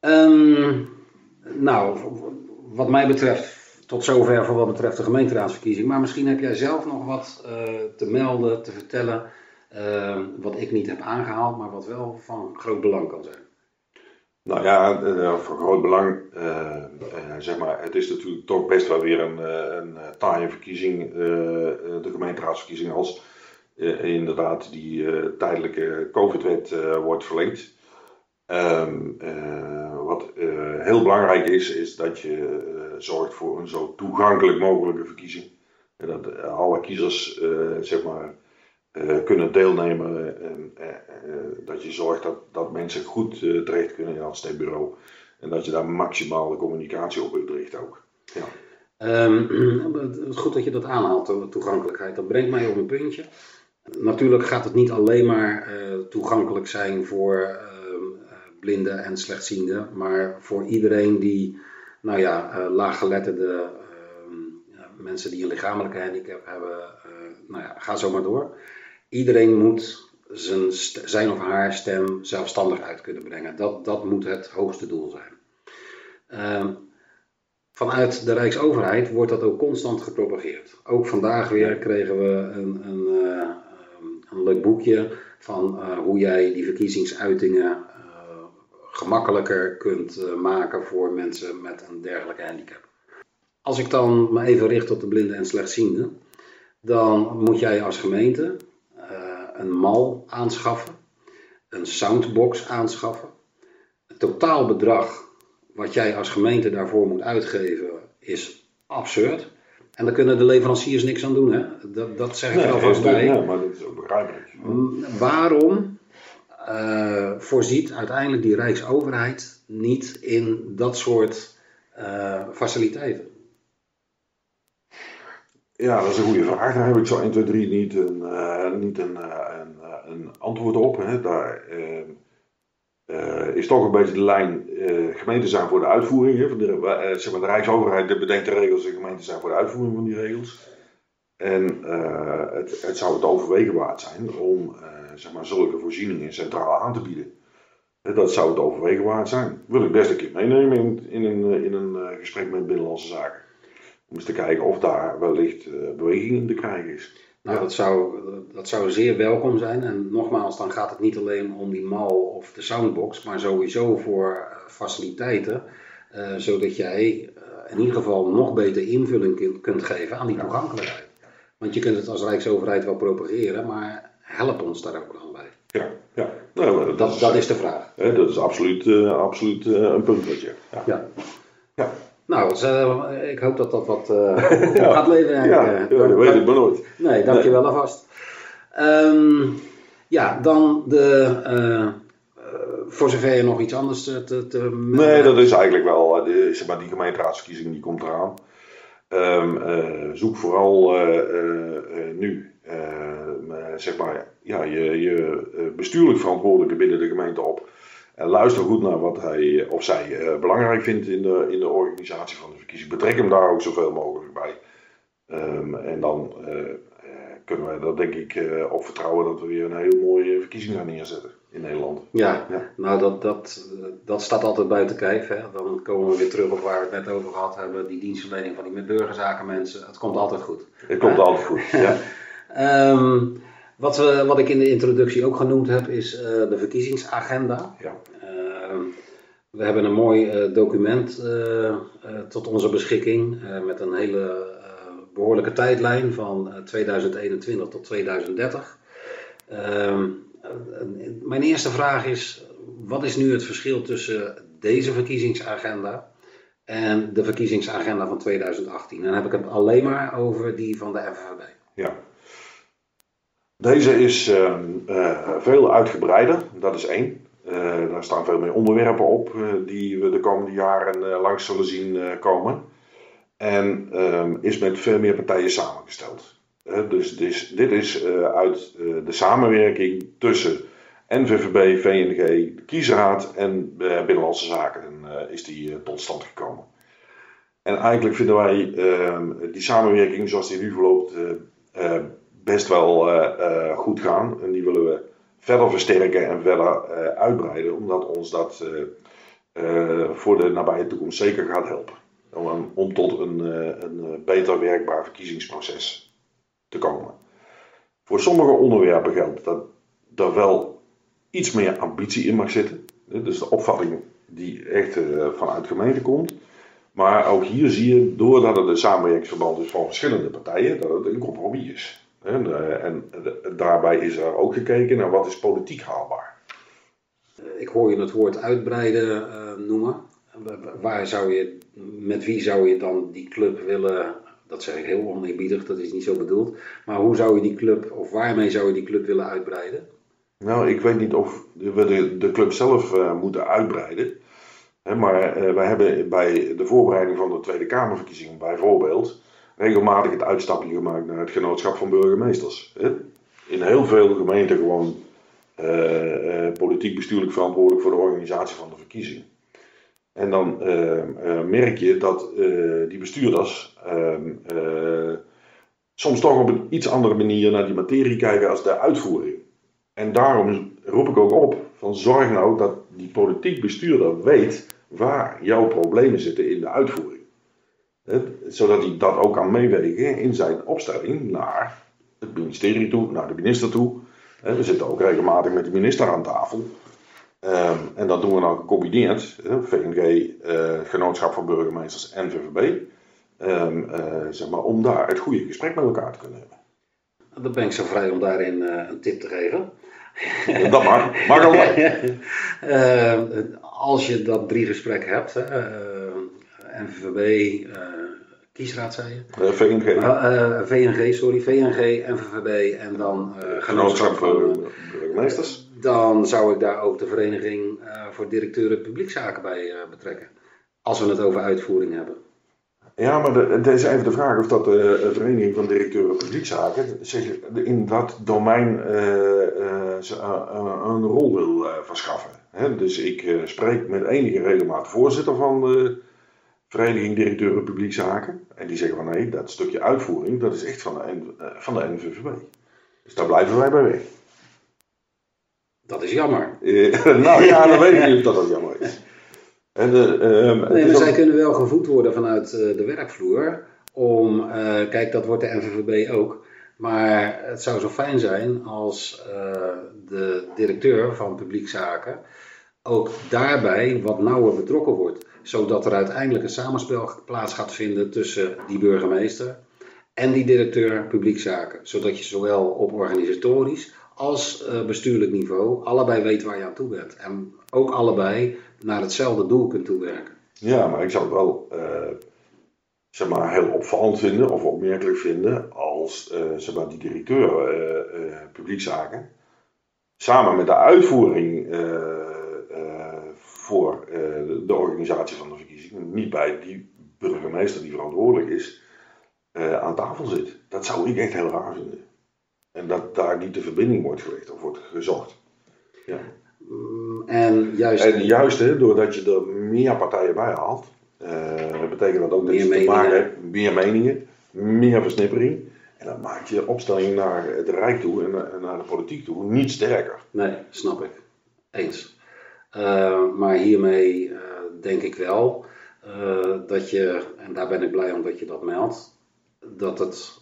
Ehm, nou, wat mij betreft, tot zover voor wat betreft de gemeenteraadsverkiezing. Maar misschien heb jij zelf nog wat eh, te melden, te vertellen. eh, wat ik niet heb aangehaald, maar wat wel van groot belang kan zijn. Nou ja, eh, van groot belang, eh, eh, zeg maar, het is natuurlijk toch best wel weer een, eh, een eh, taaie verkiezing, eh, eh, de gemeenteraadsverkiezing, als eh, inderdaad die eh, tijdelijke COVID-wet eh, wordt verlengd. Ehm, eh, wat eh, heel belangrijk is, is dat je eh, zorgt voor een zo toegankelijk mogelijke verkiezing. En dat eh, alle kiezers, eh, zeg maar, eh, kunnen deelnemen. En eh, eh, dat je zorgt dat, dat mensen goed terecht kunnen in het stembureau. En dat je daar maximale communicatie op uitricht ook. Ja. Ehm, het is goed dat je dat aanhaalt, toegankelijkheid. Dat brengt mij op een puntje. Natuurlijk gaat het niet alleen maar toegankelijk zijn voor eh, blinden en slechtzienden, maar voor iedereen die, nou ja, laaggeletterde ehm, mensen die een lichamelijke handicap hebben, nou ja, ga zo maar door. Iedereen moet zijn, zijn of haar stem zelfstandig uit kunnen brengen. Dat, dat moet het hoogste doel zijn. Ehm, vanuit de Rijksoverheid wordt dat ook constant gepropageerd. Ook vandaag weer kregen we een, een, eh, een leuk boekje van eh, hoe jij die verkiezingsuitingen eh, gemakkelijker kunt maken voor mensen met een dergelijke handicap. Als ik dan me even richt op de blinden en slechtzienden, dan moet jij als gemeente een mal aanschaffen, een soundbox aanschaffen. Het totaalbedrag wat jij als gemeente daarvoor moet uitgeven is absurd. En daar kunnen de leveranciers niks aan doen. Hè? Dat, dat zeg ik er alvast bij. ja, maar dat is ook begrijpelijk. Mm, Waarom eh, voorziet uiteindelijk die Rijksoverheid niet in dat soort eh, faciliteiten? Ja, dat is een goede vraag. Daar heb ik zo 1, 2, 3 niet een, eh, niet een, een, antwoord op. Hè. Daar eh, eh, is toch een beetje de lijn eh gemeenten zijn voor de uitvoering. Hè. Van de, eh, zeg maar, de Rijksoverheid bedenkt de regels en gemeenten zijn voor de uitvoering van die regels. En het, het zou het overwegen waard zijn om zeg maar, zulke voorzieningen centraal aan te bieden. Dat zou het overwegen waard zijn. Wil ik best een keer meenemen in, in een, in een gesprek met Binnenlandse Zaken. Om eens te kijken of daar wellicht beweging in te krijgen is. Nou, dat zou, dat zou zeer welkom zijn. En nogmaals, dan gaat het niet alleen om die mal of de soundbox, maar sowieso voor eh, faciliteiten. eh, zodat jij eh, in ieder geval nog beter invulling kunt, geven aan die toegankelijkheid. Want je kunt het als Rijksoverheid wel propageren, maar help ons daar ook dan bij. Ja, ja. Nou, Dat, is, dat is de vraag. hè, dat is absoluut, absoluut een punt wat je. Ja. Ja. Ja. Nou, eh, ik hoop dat dat wat eh, gaat leveren. Ja, eigenlijk, ja, eh. dat weet ik maar nooit. Nee, dankjewel alvast. Ehm, ja, dan de. eh, eh, voor zover je nog iets anders te, te, Nee, dat is eigenlijk wel, eh, de, zeg maar, die gemeenteraadsverkiezing die komt eraan. Ehm, eh, zoek vooral eh, eh, eh, nu, eh, eh, zeg maar, ja, je, je eh, bestuurlijk verantwoordelijke binnen de gemeente op. En luister goed naar wat hij of zij eh, belangrijk vindt in de, in de organisatie van de verkiezing. Betrek hem daar ook zoveel mogelijk bij. Ehm, en dan eh, eh, kunnen wij er denk ik eh, op vertrouwen dat we weer een heel mooie verkiezing gaan neerzetten in Nederland. Ja, Ja. nou dat, dat, dat staat altijd buiten kijf. Hè. Dan komen we weer terug op waar we het net over gehad hebben. Die dienstverlening van die met burgerzaken mensen. Het komt altijd goed. Het komt altijd goed. Ja. Ehm, wat, we, wat ik in de introductie ook genoemd heb, is eh, de verkiezingsagenda. Ja. Ehm, we hebben een mooi eh, document eh, eh, tot onze beschikking eh, met een hele eh, behoorlijke tijdlijn van eh, 2021 tot 2030. Ehm, eh, mijn eerste vraag is: wat is nu het verschil tussen deze verkiezingsagenda en de verkiezingsagenda van 2018? En dan heb ik het alleen maar over die van de FNV. Ja. Deze is ehm, eh, veel uitgebreider, dat is één. Eh, daar staan veel meer onderwerpen op eh, die we de komende jaren langs zullen zien komen. En ehm, is met veel meer partijen samengesteld. Dus dit is, dit is uit de samenwerking tussen NVVB, VNG, kiesraad en Binnenlandse Zaken is die tot stand gekomen. En eigenlijk vinden wij ehm, die samenwerking zoals die nu verloopt best wel goed gaan. En die willen we verder versterken en verder uitbreiden, omdat ons dat voor de nabije toekomst zeker gaat helpen. Om, om tot een, een beter werkbaar verkiezingsproces te komen. Voor sommige onderwerpen geldt dat er wel iets meer ambitie in mag zitten. Dus de opvatting die echt vanuit gemeente komt. Maar ook hier zie je, doordat het een samenwerkingsverband is van verschillende partijen, dat het een compromis is. En, uh, en daarbij is er ook gekeken naar wat is politiek haalbaar. Ik hoor je het woord uitbreiden uh, noemen. Waar zou je, met wie zou je dan die club willen dat zeg ik heel oneerbiedig, dat is niet zo bedoeld. Maar hoe zou je die club, of waarmee zou je die club willen uitbreiden? Nou, ik weet niet of we de, de club zelf uh, moeten uitbreiden. Hè, maar uh, wij hebben bij de voorbereiding van de Tweede Kamerverkiezingen bijvoorbeeld regelmatig het uitstapje gemaakt naar het genootschap van burgemeesters. In heel veel gemeenten gewoon uh, politiek bestuurlijk verantwoordelijk voor de organisatie van de verkiezingen. En dan uh, merk je dat die bestuurders ehm, soms toch op een iets andere manier naar die materie kijken als de uitvoering. En daarom roep ik ook op van zorg nou dat die politiek bestuurder weet waar jouw problemen zitten in de uitvoering. He, zodat hij dat ook kan meewegen in zijn opstelling naar het ministerie toe, naar de minister toe. We zitten ook regelmatig met de minister aan tafel. Um, en dat doen we nou gecombineerd, VNG, uh, Genootschap van Burgemeesters en VVB, um, uh, zeg maar, om daar het goede gesprek met elkaar te kunnen hebben. Dan ben ik zo vrij om daarin uh, een tip te geven. Dat mag, mag al als je dat drie gesprek hebt, NVVB, kiesraad zei je? VNG. VNG, sorry, VNG, NVVB en dan Genootschap van Burgemeesters dan zou ik daar ook de Vereniging uh, voor Directeuren Publiekzaken bij uh, betrekken. Als we het over uitvoering hebben. Ja, maar het is even de vraag of dat de uh, Vereniging van Directeuren Publiekzaken zich in dat domein een rol wil verschaffen. He, dus ik spreek met enige regelmaat voorzitter van de Vereniging Directeuren Publiekzaken. En die zeggen van nee, dat stukje uitvoering dat is echt van de, van de NVVB. Dus daar blijven wij bij weg. Dat is jammer. nou ja, dan weet ik niet of dat, dat jammer is. En, uh, nee, maar zij kunnen wel gevoed worden vanuit uh, de werkvloer. Om, uh, kijk, dat wordt de NVVB ook. Maar het zou zo fijn zijn als de directeur van publiekzaken ook daarbij wat nauwer betrokken wordt. Zodat er uiteindelijk een samenspel plaats gaat vinden tussen die burgemeester en die directeur publiekzaken. Zodat je zowel op organisatorisch als uh, bestuurlijk niveau allebei weet waar je aan toe bent. En ook allebei naar hetzelfde doel kunt toewerken. Ja, maar ik zou het wel uh, zeg maar, heel opvallend vinden of opmerkelijk vinden als uh, zeg maar, die directeur publiekzaken samen met de uitvoering voor de organisatie van de verkiezingen niet bij die burgemeester die verantwoordelijk is aan tafel zit. Dat zou ik echt heel raar vinden. En dat daar niet de verbinding wordt gelegd of wordt gezocht. Ja. Mm, en juist, en juist hè, doordat je er meer partijen bij haalt, uh, betekent dat ook dat je te maken hebt meer meningen, meer versnippering. En dat maakt je opstelling naar het Rijk toe en naar de politiek toe niet sterker. Nee, snap ik. Eens. Uh, maar hiermee uh, denk ik wel dat je, en daar ben ik blij om dat je dat meldt, dat het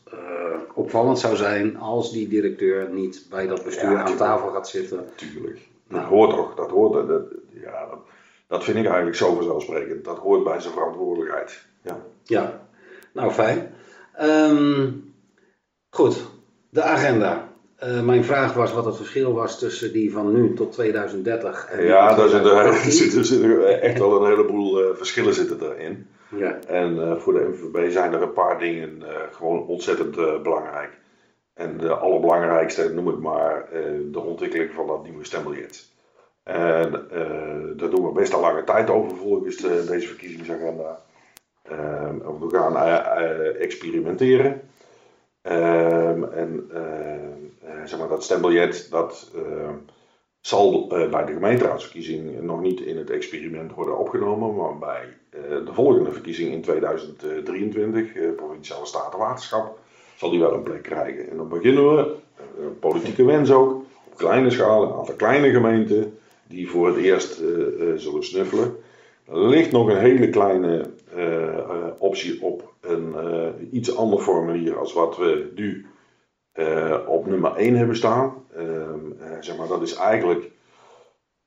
opvallend zou zijn als die directeur niet bij dat bestuur ja, aan tafel gaat zitten. Tuurlijk. Dat hoort toch, dat hoort, dat, ja, dat, dat, vind ik eigenlijk zo vanzelfsprekend. Dat hoort bij zijn verantwoordelijkheid. Ja, ja. nou fijn. Um, goed, de agenda. Uh, mijn vraag was wat het verschil was tussen die van nu tot 2030. En ja, daar zitten, zitten, echt wel een heleboel uh, verschillen zitten erin. Ja. En uh, voor de MVB zijn er een paar dingen gewoon ontzettend belangrijk. En de allerbelangrijkste noem ik maar de ontwikkeling van dat nieuwe stembiljet. En daar doen we best al lange tijd over volgens deze verkiezingsagenda. Ehm, we gaan experimenteren. Ehm, en zeg maar dat stembiljet, dat zal bij de gemeenteraadsverkiezing nog niet in het experiment worden opgenomen, maar bij de volgende verkiezing in 2023, provinciale statenwaterschap, zal die wel een plek krijgen. En dan beginnen we, politieke wens ook, op kleine schaal, een aantal kleine gemeenten die voor het eerst zullen snuffelen. Er ligt nog een hele kleine optie op een iets ander formulier als wat we nu op nummer 1 hebben staan. Ehm, zeg maar, dat is eigenlijk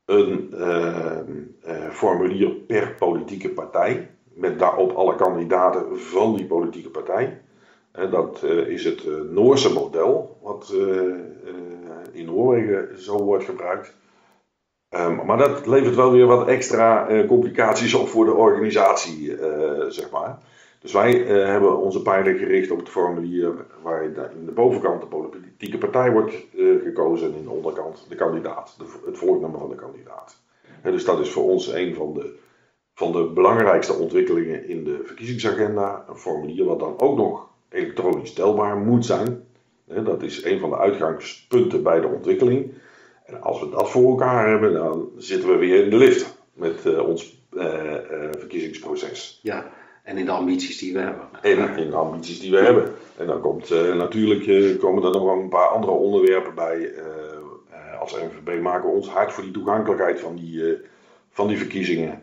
een ehm, formulier per politieke partij. Met daarop alle kandidaten van die politieke partij. dat is het Noorse model, wat in Noorwegen zo wordt gebruikt. Um, maar dat levert wel weer wat extra complicaties op voor de organisatie, zeg maar. Dus wij uh, hebben onze pijlen gericht op het formulier waar in de bovenkant de politieke partij wordt gekozen en in de onderkant de kandidaat, het volgnummer van de kandidaat. Dus dat is voor ons een van de, van de belangrijkste ontwikkelingen in de verkiezingsagenda. Een formulier wat dan ook nog elektronisch telbaar moet zijn. Dat is een van de uitgangspunten bij de ontwikkeling. En als we dat voor elkaar hebben, dan zitten we weer in de lift met ons verkiezingsproces. Ja, en in de ambities die we hebben. En in de ambities die we hebben. En dan komt natuurlijk komen er nog een paar andere onderwerpen bij. als NVB maken we ons hard voor die toegankelijkheid van die, van die verkiezingen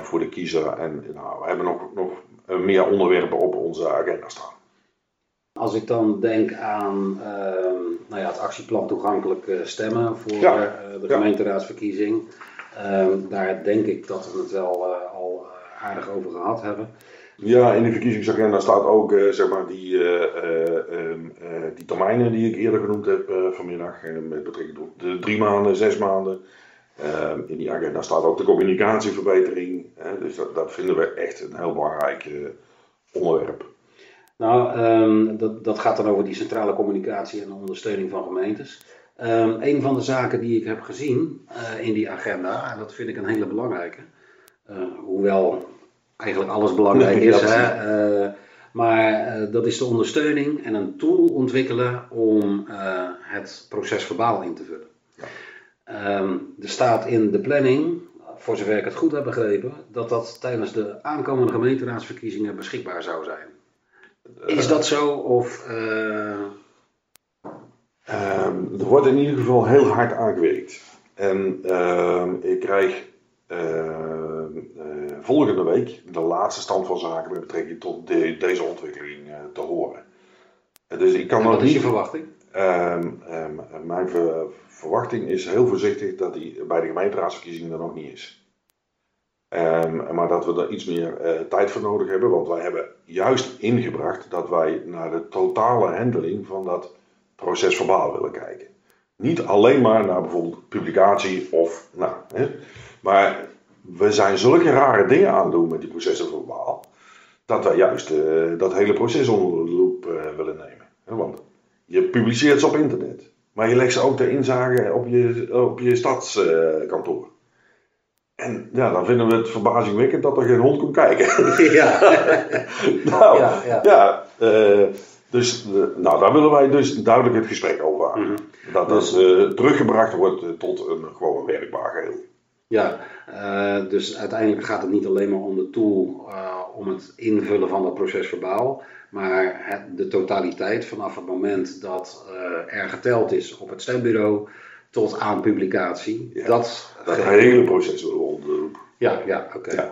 voor de kiezer. En nou, we hebben nog, nog meer onderwerpen op onze agenda staan. Als ik dan denk aan ehm, nou ja, het actieplan toegankelijk eh, stemmen voor eh, de gemeenteraadsverkiezing. Ehm, daar denk ik dat we het wel eh, aardig over gehad hebben. Ja, in de verkiezingsagenda staat ook zeg maar die, ehm, die termijnen die ik eerder genoemd heb vanmiddag. met betrekking tot de drie maanden, zes maanden. in die agenda staat ook de communicatieverbetering. dus dat, dat vinden we echt een heel belangrijk onderwerp. Nou, um, dat, dat gaat dan over die centrale communicatie en de ondersteuning van gemeentes. Um, een van de zaken die ik heb gezien in die agenda, en dat vind ik een hele belangrijke, hoewel eigenlijk alles belangrijk is, hè, uh, maar dat is de ondersteuning en een tool ontwikkelen om het proces verbaal in te vullen. Ja. Um, er staat in de planning, voor zover ik het goed heb begrepen, dat dat tijdens de aankomende gemeenteraadsverkiezingen beschikbaar zou zijn. Is dat zo? Of, uh... er wordt in ieder geval heel hard aangewerkt. En uh, ik krijg volgende week de laatste stand van zaken met betrekking tot de, deze ontwikkeling te horen. Dus ik kan en wat is je verwachting? Ehm, mijn ver, verwachting is heel voorzichtig dat die bij de gemeenteraadsverkiezingen er nog niet is. Um, maar dat we er iets meer uh, tijd voor nodig hebben, want wij hebben juist ingebracht dat wij naar de totale handeling van dat proces verbaal willen kijken. Niet alleen maar naar bijvoorbeeld publicatie of, nou, hè, maar we zijn zulke rare dingen aan het doen met die processen verbaal, dat wij juist uh, dat hele proces onder de loep uh, willen nemen. Want je publiceert ze op internet, maar je legt ze ook ter inzage op je, op je stadskantoor. En ja, dan vinden we het verbazingwekkend dat er geen hond komt kijken. Ja. nou, ja, ja. ja uh, dus uh, nou, daar willen wij dus duidelijk het gesprek over aan. Mm -hmm. Dat dus, uh, teruggebracht wordt tot een gewoon werkbaar geheel. Ja, dus uiteindelijk gaat het niet alleen maar om de tool om het invullen van dat proces verbaal, maar het, de totaliteit vanaf het moment dat er geteld is op het stembureau tot aan publicatie. Ja, dat, dat hele proces willen we. Ja, ja oké. Ja.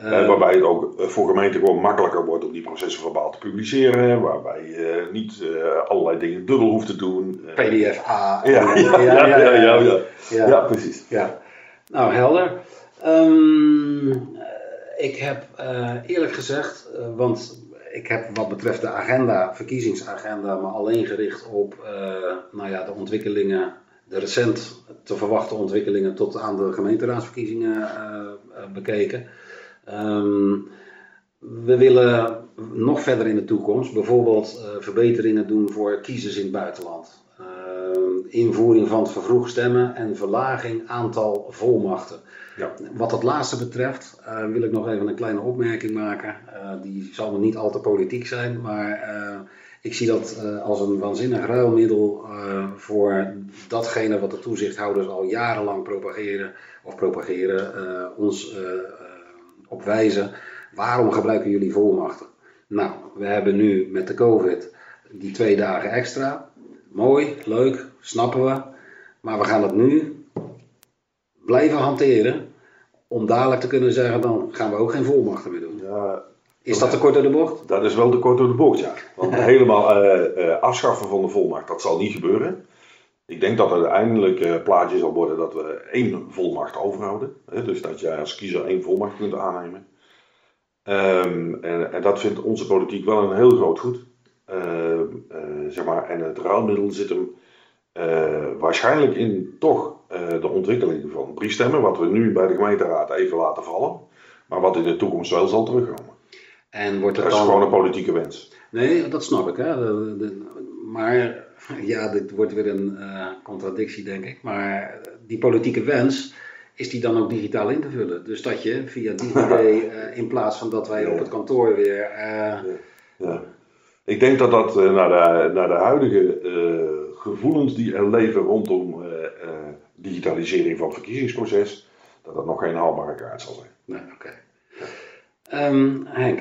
Uh, waarbij het ook eh, voor gemeenten gewoon makkelijker wordt om die processen verbaal te publiceren. Waarbij je niet uh, allerlei dingen dubbel hoeft te doen. PDF-A. Ja, ja, ja, ja, ja, ja, ja, precies. Ja. Nou, helder. Um, ik heb eerlijk gezegd, want ik heb wat betreft de agenda, verkiezingsagenda, me alleen gericht op nou ja, de ontwikkelingen de recent te verwachten ontwikkelingen tot aan de gemeenteraadsverkiezingen bekeken. Um, we willen nog verder in de toekomst bijvoorbeeld verbeteringen doen voor kiezers in het buitenland. Invoering van het vervroegd stemmen en verlaging aantal volmachten. Ja. Wat dat laatste betreft uh, wil ik nog even een kleine opmerking maken. die zal niet al te politiek zijn, maar Ik zie dat als een waanzinnig ruilmiddel voor datgene wat de toezichthouders al jarenlang propageren, of propageren, ons op wijzen. Waarom gebruiken jullie volmachten? Nou, we hebben nu met de COVID die twee dagen extra. Mooi, leuk, snappen we. Maar we gaan het nu blijven hanteren om dadelijk te kunnen zeggen, dan gaan we ook geen volmachten meer doen. Ja, is dat te kort door de bocht? Dat is wel te kort door de bocht, ja. Want helemaal uh, uh, afschaffen van de volmacht, dat zal niet gebeuren. Ik denk dat er uiteindelijk uh, plaatje zal worden dat we één volmacht overhouden. Hè, dus dat jij als kiezer één volmacht kunt aannemen. Um, en, en, dat vindt onze politiek wel een heel groot goed. Ehm, zeg maar, en het ruilmiddel zit hem waarschijnlijk in toch de ontwikkeling van briefstemmen, wat we nu bij de gemeenteraad even laten vallen, maar wat in de toekomst wel zal terugkomen. En wordt het dat is gewoon een politieke wens. Nee, dat snap ik. Hè. maar ja, dit wordt weer een uh, contradictie, denk ik. Maar die politieke wens, is die dan ook digitaal in te vullen? Dus dat je via DigiD, uh, in plaats van dat wij op het kantoor weer... Uh... Ja. ja. Ik denk dat dat naar, de, naar de huidige gevoelens die er leven rondom digitalisering van het verkiezingsproces, dat dat nog geen haalbare kaart zal zijn. Nee, oké. Okay. Um, ehm, Henk,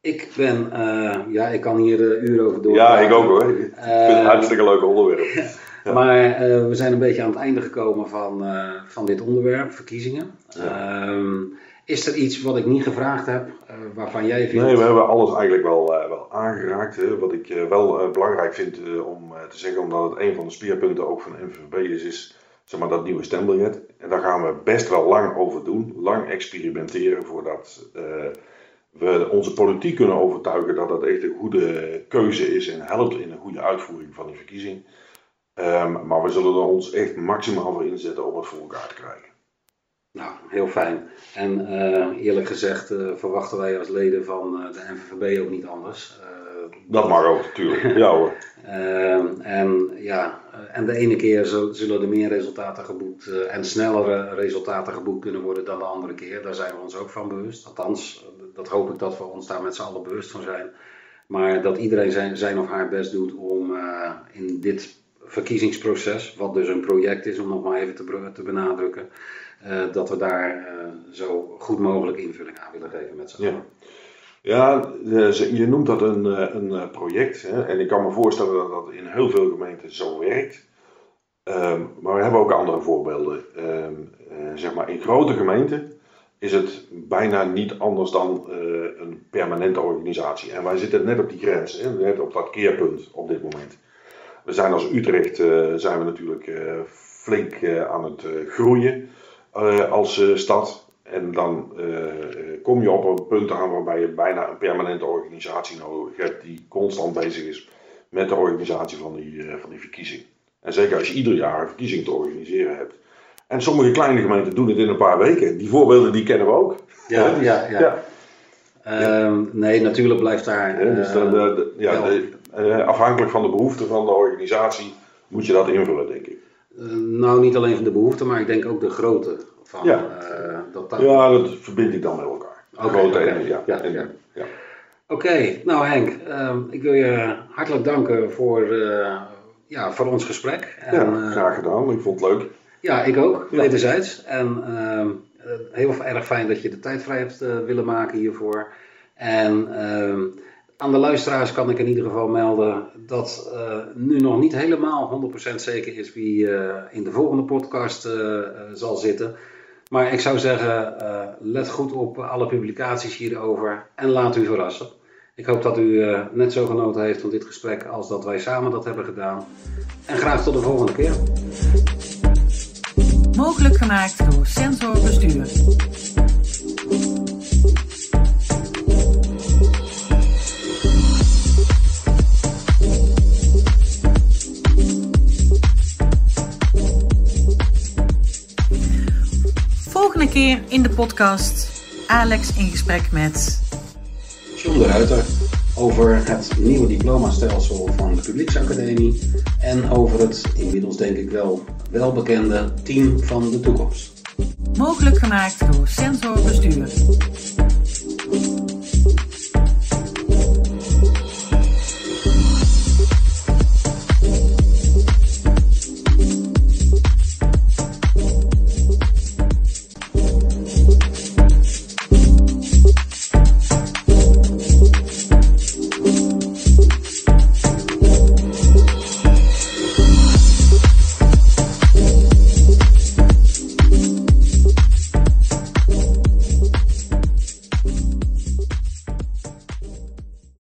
ik ben, uh, ja, ik kan hier uh, uren over door. Ja, ik ook hoor. Ik vind het een hartstikke leuk onderwerp. Ja. Maar uh, we zijn een beetje aan het einde gekomen van, van dit onderwerp, verkiezingen. Ja. Um, is er iets wat ik niet gevraagd heb, waarvan jij vindt... Nee, we hebben alles eigenlijk wel, wel aangeraakt. Hè. Wat ik wel belangrijk vind om te zeggen, omdat het een van de speerpunten ook van NVB is, is zeg maar, dat nieuwe stembiljet. En daar gaan we best wel lang over doen, lang experimenteren voordat we onze politiek kunnen overtuigen dat dat echt een goede keuze is en helpt in een goede uitvoering van die verkiezing. Um, maar we zullen er ons echt maximaal voor inzetten om het voor elkaar te krijgen. Nou, heel fijn. En uh, eerlijk gezegd uh, verwachten wij als leden van uh, de NVVB ook niet anders. dat mag ook, natuurlijk. ja hoor. Ehm, en, ja, en de ene keer zullen er meer resultaten geboekt en snellere resultaten geboekt kunnen worden dan de andere keer. Daar zijn we ons ook van bewust. Althans, dat hoop ik dat we ons daar met z'n allen bewust van zijn. Maar dat iedereen zijn, zijn of haar best doet om in dit verkiezingsproces, wat dus een project is om nog maar even te, te benadrukken, uh, dat we daar uh, zo goed mogelijk invulling aan willen geven met z'n allen. Ja. Ja, je noemt dat een, een project. Hè? En ik kan me voorstellen dat dat in heel veel gemeenten zo werkt. Um, maar we hebben ook andere voorbeelden. Um, zeg maar in grote gemeenten is het bijna niet anders dan uh, een permanente organisatie. En wij zitten net op die grens, hè, net op dat keerpunt op dit moment. We zijn als Utrecht uh, zijn we natuurlijk uh, flink aan het groeien als stad. En dan kom je op een punt aan waarbij je bijna een permanente organisatie nodig hebt die constant bezig is met de organisatie van die, van die verkiezing. En zeker als je ieder jaar een verkiezing te organiseren hebt, en sommige kleine gemeenten doen het in een paar weken. Die voorbeelden die kennen we ook. Ja, ja, ja. ja. Um, nee, natuurlijk blijft daar. Ja, dus de, de, ja, afhankelijk van de behoeften van de organisatie moet je dat invullen, denk ik. Uh, nou, niet alleen van de behoeften, maar ik denk ook de grootte. Van, ja. Uh, dat, dat... ja, dat verbind ik dan met elkaar. Okay, grootte okay. en, ja. ja, ja. ja. Oké, okay, nou Henk, ehm, ik wil je hartelijk danken voor, ja, voor ons gesprek. En, ja, graag gedaan. Ik vond het leuk. Ja, ik ook, wederzijds. En uh, heel erg fijn dat je de tijd vrij hebt willen maken hiervoor. En uh, aan de luisteraars kan ik in ieder geval melden dat uh, nu nog niet helemaal 100% zeker is wie in de volgende podcast zal zitten. Maar ik zou zeggen, let goed op alle publicaties hierover en laat u verrassen. Ik hoop dat u net zo genoten heeft van dit gesprek als dat wij samen dat hebben gedaan. En graag tot de volgende keer. Mogelijk gemaakt door Sensor Bestuur. Keer in de podcast Alex in gesprek met John de Ruiter over het nieuwe diplomastelsel van de Publieksacademie en over het inmiddels denk ik wel welbekende team van de toekomst. Mogelijk gemaakt door Sensor Bestuur.